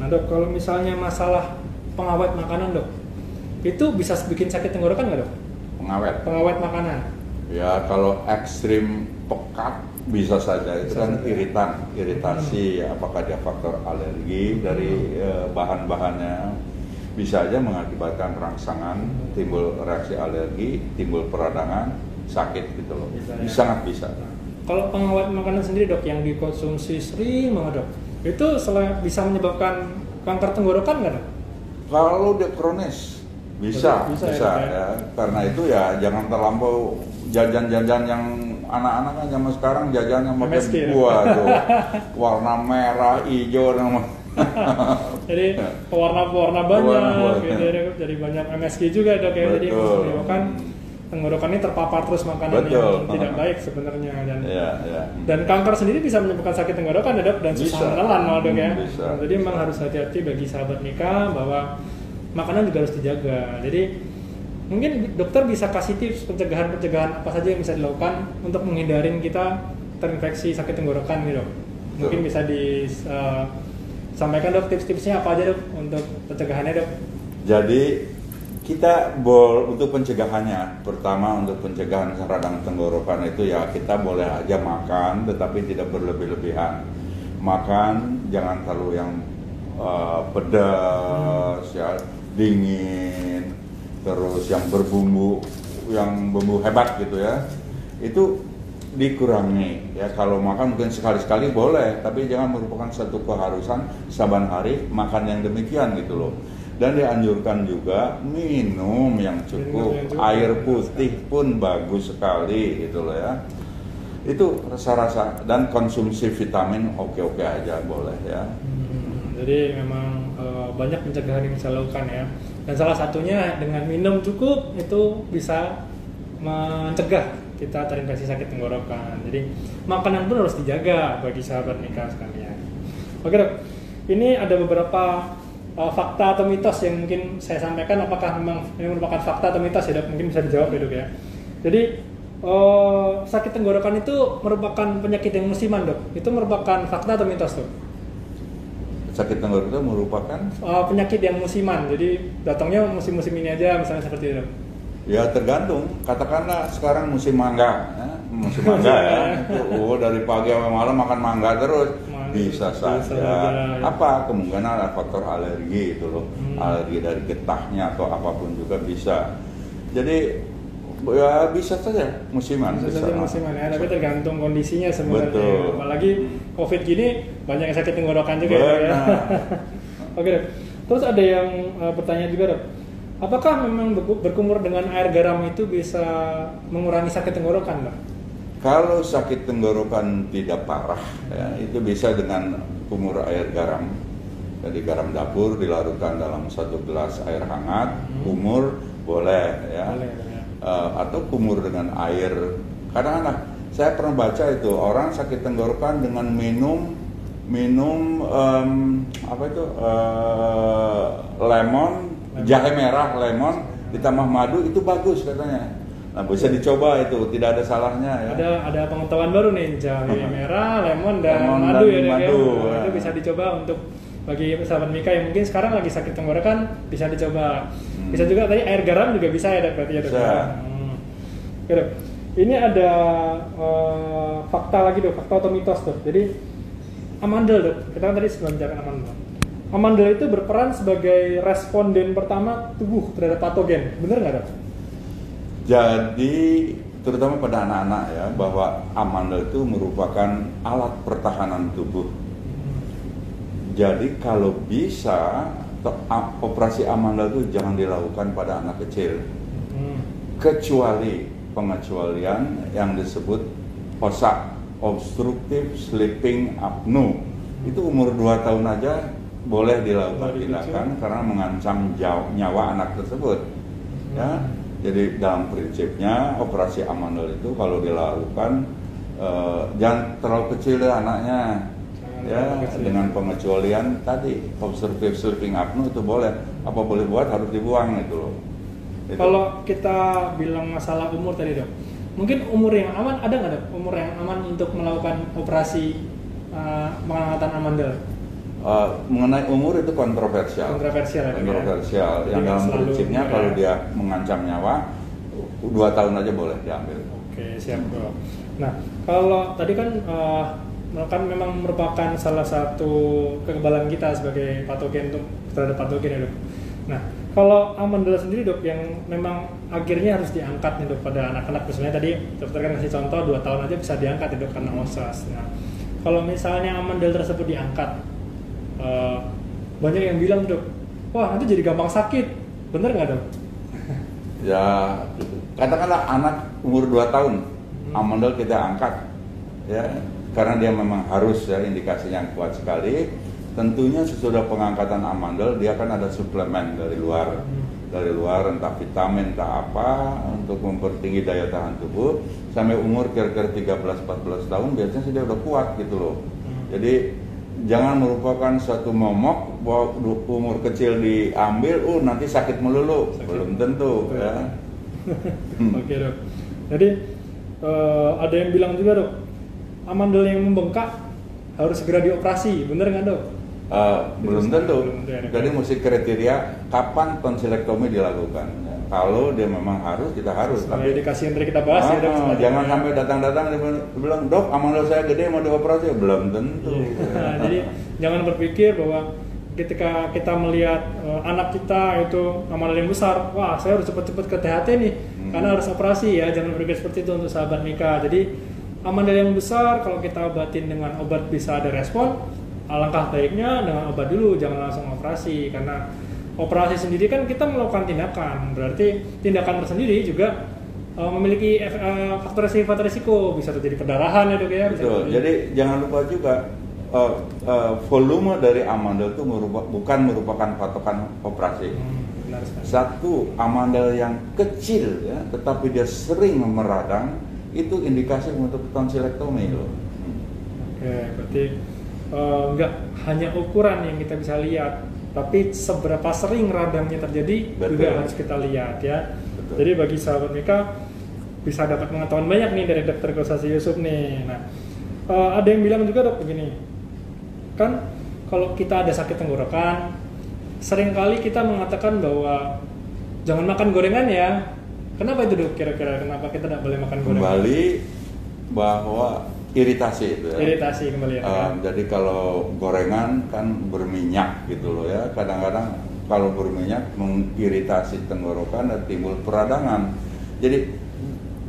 Nah dok, kalau misalnya masalah pengawet makanan dok, itu bisa bikin sakit tenggorokan nggak dok? Pengawet. Pengawet makanan. Ya kalau ekstrim pekat bisa saja itu Bisa kan iritan, iritasi apakah dia faktor alergi dari eh, bahan-bahannya bisa aja mengakibatkan rangsangan, timbul reaksi alergi, timbul peradangan, sakit gitu loh. Bisa ya. Sangat bisa. Kalau pengawet makanan sendiri dok yang dikonsumsi sering banget dok, itu selain bisa menyebabkan kanker tenggorokan nggak dok? Kalau dia kronis bisa, Bisa, bisa, ya, ya, Karena itu ya jangan terlampau jajan-jajan yang anak-anak kan zaman sekarang jajannya pakai MSG, ya? buah tuh, warna merah, hijau, nama. Jadi Ya. pewarna-pewarna banyak, gitu, jadi, jadi banyak MSG juga dok ya. Jadi menyebabkan tenggorokan ini terpapar terus makanan Betul. yang tidak baik sebenarnya dan Ya, ya. dan kanker sendiri bisa menyebabkan sakit tenggorokan ya dok dan susah Bisa. menelan malah dok ya. Hmm, bisa, Nah, jadi memang harus hati-hati bagi sahabat Mika bahwa makanan juga harus dijaga. Jadi mungkin dokter bisa kasih tips pencegahan-pencegahan apa saja yang bisa dilakukan untuk menghindarin kita terinfeksi sakit tenggorokan gitu dok. Mungkin bisa disampaikan dok tips-tipsnya apa aja dok untuk pencegahannya dok. Jadi kita bol untuk pencegahannya, pertama untuk pencegahan radang tenggorokan itu ya kita boleh aja makan, tetapi tidak berlebih-lebihan. Makan jangan terlalu yang uh, pedas, ya dingin, terus yang berbumbu, yang bumbu hebat gitu ya. Itu dikurangi ya kalau makan mungkin sekali-sekali boleh tapi jangan merupakan satu keharusan saban hari makan yang demikian gitu loh dan dianjurkan juga minum yang cukup, air putih pun bagus sekali gitu loh ya itu rasa-rasa dan konsumsi vitamin oke-oke aja boleh ya Hmm, jadi memang eh, banyak pencegahan yang bisa lakukan ya. Dan salah satunya dengan minum cukup itu bisa mencegah kita terinfeksi sakit tenggorokan. Jadi makanan pun harus dijaga bagi sahabat nikah sekalian. Oke dok, ini ada beberapa eh, fakta atau mitos yang mungkin saya sampaikan. Apakah memang ini merupakan fakta atau mitos ya dok? Mungkin bisa dijawab ya dok ya. Jadi eh, sakit tenggorokan itu merupakan penyakit yang musiman dok. Itu merupakan fakta atau mitos dok? Sakit tenggorokan itu merupakan? Uh, penyakit yang musiman, jadi datangnya musim-musim ini aja, misalnya seperti itu. ya tergantung. Katakanlah sekarang musim mangga ya, musim mangga ya. Itu oh, dari pagi sampai malam makan mangga terus. Mangga, bisa bisa saja. saja, ya. apa? Kemungkinan ada faktor alergi itu loh. Hmm. alergi dari getahnya atau apa pun juga bisa. Jadi ya bisa saja musiman Bisa bisa. saja musiman ya, tapi tergantung kondisinya sebenarnya. Betul. Apalagi COVID gini banyak yang sakit tenggorokan juga ya. Dok, ya. Benar. Oke dok. Terus ada yang uh, bertanya juga dok, apakah memang berku- berkumur dengan air garam itu bisa mengurangi sakit tenggorokan dok? Kalau sakit tenggorokan tidak parah, ya, itu bisa dengan kumur air garam. Jadi garam dapur dilarutkan dalam satu gelas air hangat, Hmm. kumur boleh ya. Boleh, Eh, atau kumur dengan air. Kadang-kadang saya pernah baca itu orang sakit tenggorokan dengan minum minum em, apa itu eh, lemon, Lemon. jahe merah, lemon ditambah madu itu bagus katanya. Nah bisa dicoba itu, tidak ada salahnya ya. Ada ada pengetahuan baru nih jahe merah, lemon dan Lemon madu dan ya dok ya. madu, Nah, ya. Itu bisa dicoba untuk bagi sahabat Mika yang mungkin sekarang lagi sakit tenggorokan bisa dicoba. Hmm. Bisa juga tadi air garam juga bisa ya dok berarti ya dok. Bisa. Hmm. Oke dok. Ini ada eh, fakta lagi dok, fakta atau mitos dok. Jadi amandel dok, kita kan tadi sebelum bicara amandel. Amandel itu berperan sebagai responden pertama tubuh terhadap patogen, bener nggak dok? Jadi terutama pada anak-anak ya bahwa amandel itu merupakan alat pertahanan tubuh. Jadi kalau bisa operasi amandel itu jangan dilakukan pada anak kecil. Hmm. kecuali pengecualian yang disebut OSA obstructive sleeping apnea. Itu umur 2 tahun aja boleh dilakukan tindakan karena mengancam nyawa anak tersebut. Ya jadi dalam prinsipnya operasi amandel itu kalau dilakukan eh, jangan terlalu kecil ya anaknya ya dengan pengecualian tadi obstructive sleeping apnea itu boleh apa boleh buat harus dibuang itu loh Itu. Kalau kita bilang masalah umur tadi dok, mungkin umur yang aman ada nggak dok? Umur yang aman untuk melakukan operasi uh, pengangkatan amandel? Eh, mengenai umur itu kontroversial. Kontroversial ya, ya? Kontroversial. Jadi Yang nggak dalam prinsipnya kalau ya. dia mengancam nyawa, dua tahun aja boleh diambil. Oke siap dok. Nah kalau tadi kan uh, kan memang merupakan salah satu kekebalan kita sebagai patogen untuk terhadap patogen ya dok. Nah kalau amandel sendiri dok yang memang akhirnya harus diangkat nih dok pada anak-anak misalnya tadi dokter kan kasih contoh dua tahun aja bisa diangkat ya dok karena osas. Nah kalau misalnya amandel tersebut diangkat eh, banyak yang bilang dok, wah nanti jadi gampang sakit, bener nggak dok? Ya, katakanlah anak umur 2 tahun, Hmm. amandel kita angkat, ya, karena dia memang harus ya indikasinya yang kuat sekali. Tentunya sesudah pengangkatan amandel dia kan ada suplemen dari luar, dari luar entah vitamin entah apa untuk mempertinggi daya tahan tubuh sampai umur kira-kira 13-14 tahun biasanya sudah udah kuat gitu loh. Jadi jangan merupakan suatu momok bahwa umur kecil diambil, oh nanti sakit melulu, Sakit. belum tentu Betul. ya. Oke dok. Jadi eh, ada yang bilang juga dok, amandel yang membengkak harus segera dioperasi, bener nggak dok? Eh, belum tentu. Jadi mesti kriteria kapan tonsilektomi dilakukan. Ya, Kalau dia memang harus, kita harus. Sebagai dikasih yang tadi kita bahas ya dok. Ah, jangan sampai datang-datang dia bilang dok amandel saya gede mau dioperasi belum tentu. Nah, jadi jangan berpikir bahwa ketika kita melihat eh, anak kita itu amandel yang besar, wah saya harus cepet-cepet ke THT nih, Hmm. karena harus operasi ya. Jangan berpikir seperti itu untuk sahabat nikah. Jadi amandel yang besar kalau kita obatin dengan obat bisa ada respon, alangkah baiknya dengan obat dulu, jangan langsung operasi karena operasi sendiri kan kita melakukan tindakan, berarti tindakan tersendiri juga uh, memiliki uh, faktor resiko, faktor resiko bisa terjadi perdarahan ya dok ya. Bisa Betul. terjadi- Jadi jangan lupa juga uh, uh, volume dari amandel itu merupa- bukan merupakan patokan operasi. Hmm, benar. Satu amandel yang kecil ya, tetapi dia sering meradang itu indikasi untuk tonsilektomi loh. Oke, berarti eh, nggak hanya ukuran yang kita bisa lihat, tapi seberapa sering radangnya terjadi Betul. juga harus kita lihat ya. Betul. Jadi bagi sahabat Mika bisa dapat pengetahuan banyak nih dari Dokter Kosasi Yusuf nih. Nah, eh, ada yang bilang juga dok begini, kan kalau kita ada sakit tenggorokan, sering kali kita mengatakan bahwa jangan makan gorengan ya. Kenapa itu dok? Kira-kira kenapa kita tidak boleh makan gorengan? Kembali bahwa iritasi itu ya. Iritasi kembali ya. Um, kan? jadi kalau gorengan kan berminyak gitu loh ya. Kadang-kadang kalau berminyak mengiritasi tenggorokan dan timbul peradangan. Jadi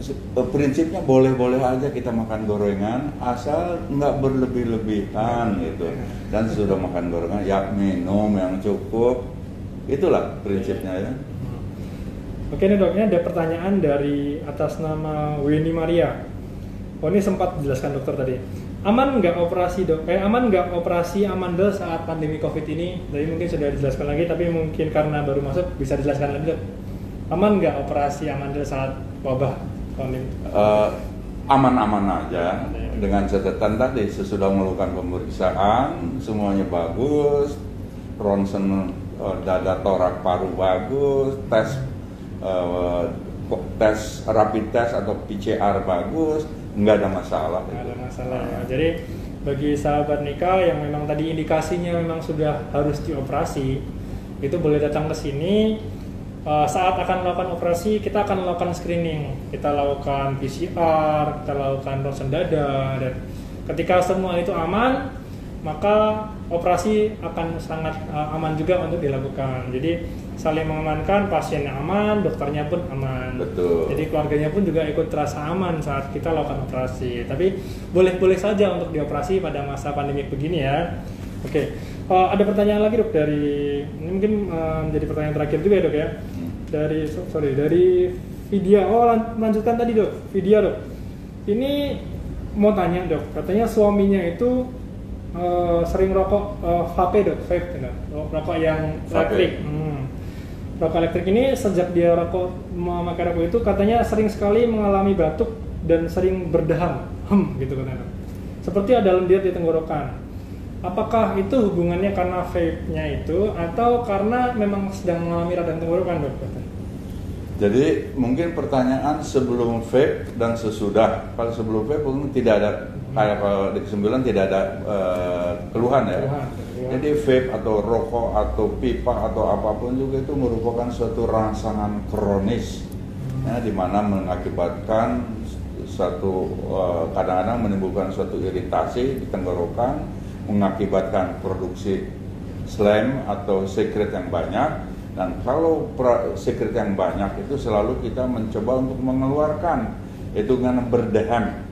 eh, prinsipnya boleh-boleh aja kita makan gorengan asal nggak berlebih-lebihan gitu. Dan sudah makan gorengan ya minum yang cukup. Itulah prinsipnya ya. Oke nih dok, ini ada pertanyaan dari atas nama Weni Maria. Oh ini sempat dijelaskan dokter tadi. Aman nggak operasi dok? Eh aman nggak operasi amandel saat pandemi covid ini? Tadi mungkin sudah dijelaskan lagi, tapi mungkin karena baru masuk bisa dijelaskan lagi dok. Aman nggak operasi amandel saat wabah pandemi? Eh, aman-aman aja dengan catatan tadi sesudah melakukan pemeriksaan semuanya bagus ronsen eh, dada torak paru bagus tes ko- tes rapid test atau PCR bagus nggak ada masalah Nggak ada masalah ya. Jadi bagi sahabat nikah yang memang tadi indikasinya memang sudah harus dioperasi, itu boleh datang ke sini. Uh, saat akan melakukan operasi, kita akan melakukan screening. Kita lakukan PCR, kita lakukan ronsen dada, dan ketika semua itu aman, maka operasi akan sangat uh, aman juga untuk dilakukan. Jadi saling mengamankan, pasiennya aman, dokternya pun aman. Betul. Jadi keluarganya pun juga ikut terasa aman saat kita lakukan operasi. Tapi boleh-boleh saja untuk dioperasi pada masa pandemi begini ya. Oke, Eh, ada pertanyaan lagi dok dari ini mungkin eh, menjadi pertanyaan terakhir juga ya dok ya. Dari so- sorry dari Vidya. Oh lan- melanjutkan tadi dok, Vidya dok. Ini mau tanya dok, katanya suaminya itu eh, sering rokok eh, vape dok, vape gitu. rokok yang elektrik. Hmm. Rokok elektrik ini sejak dia rokok memakai rokok itu katanya sering sekali mengalami batuk dan sering berdaham, hem gitu katanya. Seperti ada lendir di tenggorokan. Apakah itu hubungannya karena vape-nya itu atau karena memang sedang mengalami radang tenggorokan dok? Jadi mungkin pertanyaan sebelum vape dan sesudah. Kalau sebelum vape mungkin tidak ada kayak kalau di kesembilan tidak ada eh, keluhan ya. Keluhan, keluhan. Jadi vape atau rokok atau pipa atau apa pun juga itu merupakan suatu rangsangan kronis ya, di mana mengakibatkan satu eh, kadang-kadang menimbulkan suatu iritasi di tenggorokan, mengakibatkan produksi slam atau sekret yang banyak dan kalau pra- sekret yang banyak itu selalu kita mencoba untuk mengeluarkan itu dengan berdehem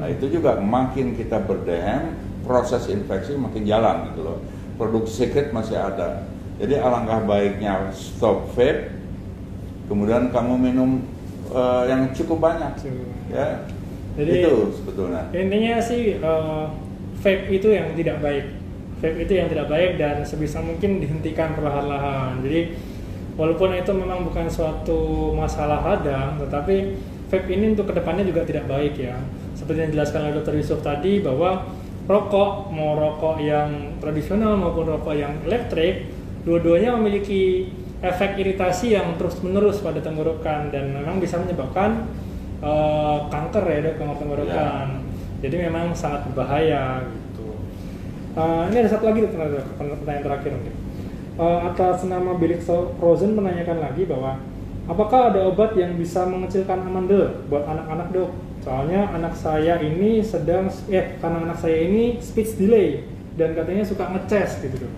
nah itu juga makin kita berdehem proses infeksi makin jalan gitu loh produksi sekret masih ada jadi alangkah baiknya stop vape kemudian kamu minum eh, yang cukup banyak Cukup. ya Jadi- itu sebetulnya Intinya sih eh, vape itu yang tidak baik. Vape itu yang tidak baik dan sebisa mungkin dihentikan perlahan-lahan. Jadi walaupun itu memang bukan suatu masalah radang, tetapi vape ini untuk ke depannya juga tidak baik ya. Seperti yang dijelaskan oleh Dr. Yusuf tadi bahwa rokok mau rokok yang tradisional maupun rokok yang elektrik, dua-duanya memiliki efek iritasi yang terus-menerus pada tenggorokan dan memang bisa menyebabkan eh, kanker ya dok kanker tenggorokan. Jadi memang sangat berbahaya gitu. Eh, ini ada satu lagi pertanyaan terakhir mungkin. Eh, atas nama Bilik Frozen menanyakan lagi bahwa apakah ada obat yang bisa mengecilkan amandel buat anak-anak dok? Soalnya anak saya ini sedang eh karena anak saya ini speech delay dan katanya suka ngeces gitu dok.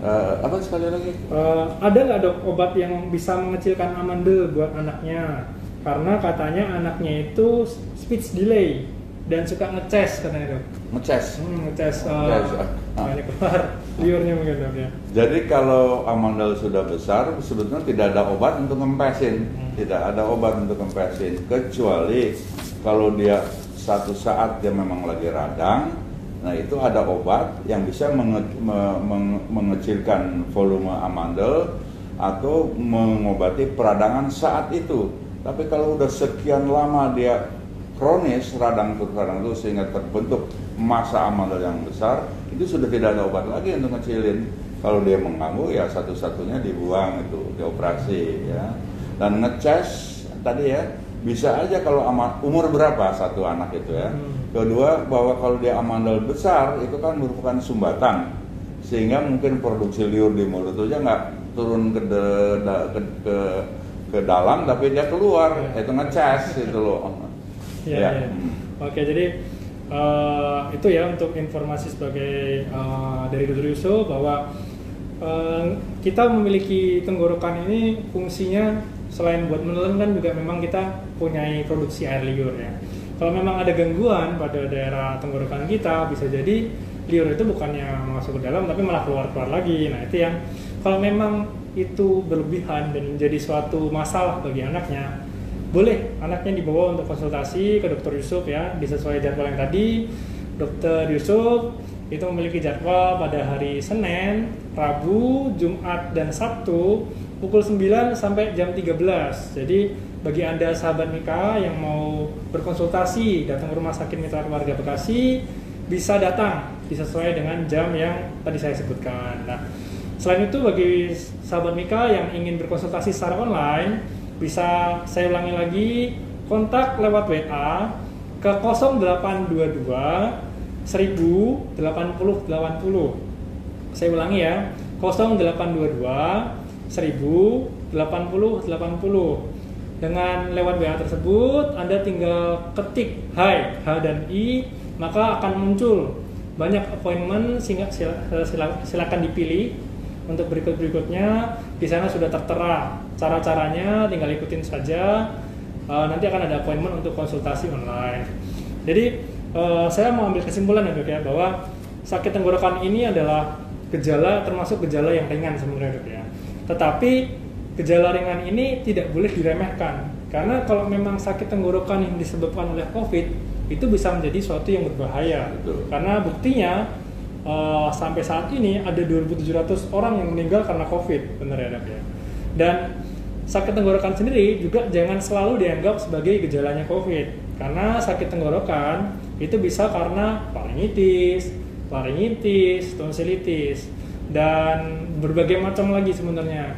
Eh, apa sekali lagi Eh, ada nggak dok obat yang bisa mengecilkan amandel buat anaknya? Karena katanya anaknya itu speech delay dan suka ngeces katanya dok. Ngeces. Hmm, ngeces. Uh, ah. banyak keluar liurnya mungkin dok ya. Jadi kalau amandel sudah besar, sebetulnya tidak ada obat untuk ngempesin, Hmm. tidak ada obat untuk ngempesin, kecuali kalau dia satu saat dia memang lagi radang, nah itu ada obat yang bisa menge- me- meng- mengecilkan volume amandel atau mengobati peradangan saat itu. Tapi kalau udah sekian lama dia kronis radang terus radang terus sehingga terbentuk masa amandel yang besar, itu sudah tidak ada obat lagi untuk ngecilin. Kalau dia mengganggu ya satu-satunya dibuang itu, dioperasi ya. Dan ngeces tadi ya bisa aja kalau ama, umur berapa satu anak itu ya. Hmm. Kedua bahwa kalau dia amandel besar itu kan merupakan sumbatan sehingga mungkin produksi liur di mulut itu aja nggak turun ke, de- da- ke, ke ke dalam tapi dia keluar Ya. itu ngeces itu loh. Iya, Ya. iya. Oke, jadi eh, itu ya untuk informasi sebagai eh, dari Dr. Yusuf bahwa eh, kita memiliki tenggorokan ini fungsinya selain buat menelan kan juga memang kita punya produksi air liur ya. Kalau memang ada gangguan pada daerah tenggorokan kita bisa jadi liur itu bukannya masuk ke dalam tapi malah keluar-keluar lagi. Nah, itu yang kalau memang itu berlebihan dan menjadi suatu masalah bagi anaknya, boleh anaknya dibawa untuk konsultasi ke dokter Yusuf ya. Disesuai jadwal yang tadi. Dokter Yusuf itu memiliki jadwal pada hari Senin, Rabu, Jumat dan Sabtu pukul 9 sampai jam 13 jadi bagi anda sahabat Mika yang mau berkonsultasi datang ke rumah sakit Mitra Keluarga Bekasi bisa datang. Disesuai dengan jam yang tadi saya sebutkan. Nah Selain itu bagi sahabat Mika yang ingin berkonsultasi secara online bisa saya ulangi lagi kontak lewat WA ke 0822 1000 80 80. Saya ulangi ya 0822 1000 80 80. Dengan lewat WA tersebut Anda tinggal ketik Hai H dan I maka akan muncul banyak appointment sehingga sila- silakan dipilih untuk berikut berikutnya di sana sudah tertera cara-caranya tinggal ikutin saja. Uh, nanti akan ada appointment untuk konsultasi online. Jadi uh, saya mau ambil kesimpulan ya dok ya bahwa sakit tenggorokan ini adalah gejala termasuk gejala yang ringan sebenarnya dok ya. Tetapi gejala ringan ini tidak boleh diremehkan. Karena kalau memang sakit tenggorokan yang disebabkan oleh covid itu bisa menjadi suatu yang berbahaya. Betul. karena buktinya uh, sampai saat ini ada 2.700 orang yang meninggal karena COVID, benar ya dok ya. Dan sakit tenggorokan sendiri juga jangan selalu dianggap sebagai gejalanya COVID, karena sakit tenggorokan itu bisa karena faringitis, laringitis, tonsilitis, dan berbagai macam lagi sebenarnya.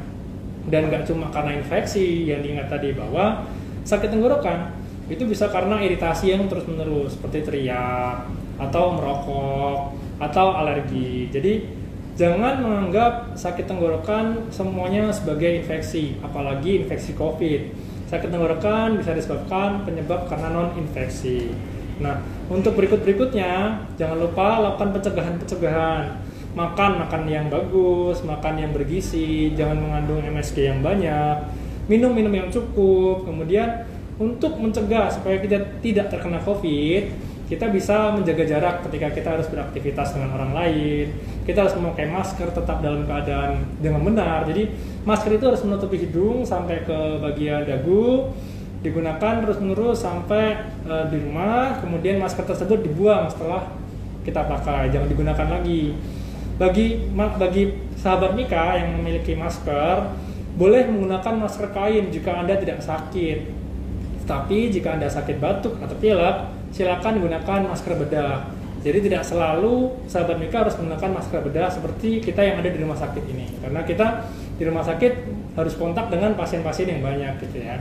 Dan nggak cuma karena infeksi yang diingat tadi bahwa sakit tenggorokan itu bisa karena iritasi yang terus-menerus seperti teriak atau merokok atau alergi. Jadi jangan menganggap sakit tenggorokan semuanya sebagai infeksi, apalagi infeksi COVID. Sakit tenggorokan bisa disebabkan penyebab karena non infeksi. Nah, untuk berikut-berikutnya jangan lupa lakukan pencegahan-pencegahan. Makan makan yang bagus, makan yang bergizi, jangan mengandung MSG yang banyak, minum-minum yang cukup. Kemudian untuk mencegah supaya kita tidak terkena COVID, kita bisa menjaga jarak ketika kita harus beraktivitas dengan orang lain. Kita harus memakai masker tetap dalam keadaan dengan benar. Jadi masker itu harus menutupi hidung sampai ke bagian dagu, digunakan terus-menerus sampai eh, di rumah. Kemudian masker tersebut dibuang setelah kita pakai, jangan digunakan lagi. Bagi bagi sahabat Mika yang memiliki masker, boleh menggunakan masker kain jika Anda tidak sakit. Tapi jika Anda sakit batuk atau pilek, silakan gunakan masker bedah. Jadi tidak selalu sahabat Mika harus menggunakan masker bedah seperti kita yang ada di rumah sakit ini. Karena kita di rumah sakit harus kontak dengan pasien-pasien yang banyak gitu ya.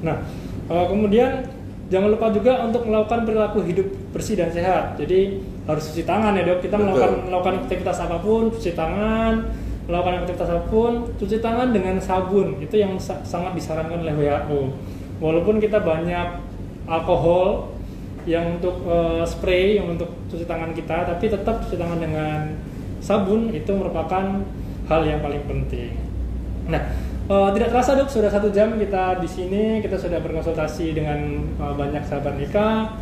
Nah, eh, kemudian jangan lupa juga untuk melakukan perilaku hidup bersih dan sehat. Jadi harus cuci tangan ya dok. Kita Betul. melakukan melakukan aktivitas apa pun, cuci tangan, melakukan aktivitas apa pun, cuci tangan dengan sabun. Itu yang sa- sangat disarankan oleh WHO. Walaupun kita banyak alkohol yang untuk eh, spray, yang untuk cuci tangan kita, tapi tetap cuci tangan dengan sabun itu merupakan hal yang paling penting. Nah, eh, tidak terasa dok, sudah satu jam kita di sini, kita sudah berkonsultasi dengan eh, banyak sahabat nikah.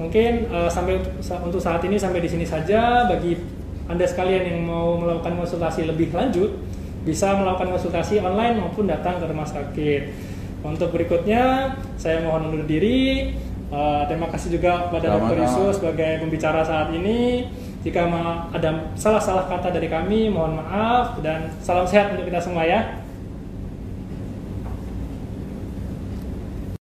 Mungkin uh, sampai untuk saat ini sampai di sini saja. Bagi anda sekalian yang mau melakukan konsultasi lebih lanjut, bisa melakukan konsultasi online maupun datang ke rumah sakit. Untuk berikutnya, saya mohon undur diri. Uh, terima kasih juga kepada Dr. Yusuf sebagai pembicara saat ini. Jika ada salah-salah kata dari kami, mohon maaf dan salam sehat untuk kita semua ya.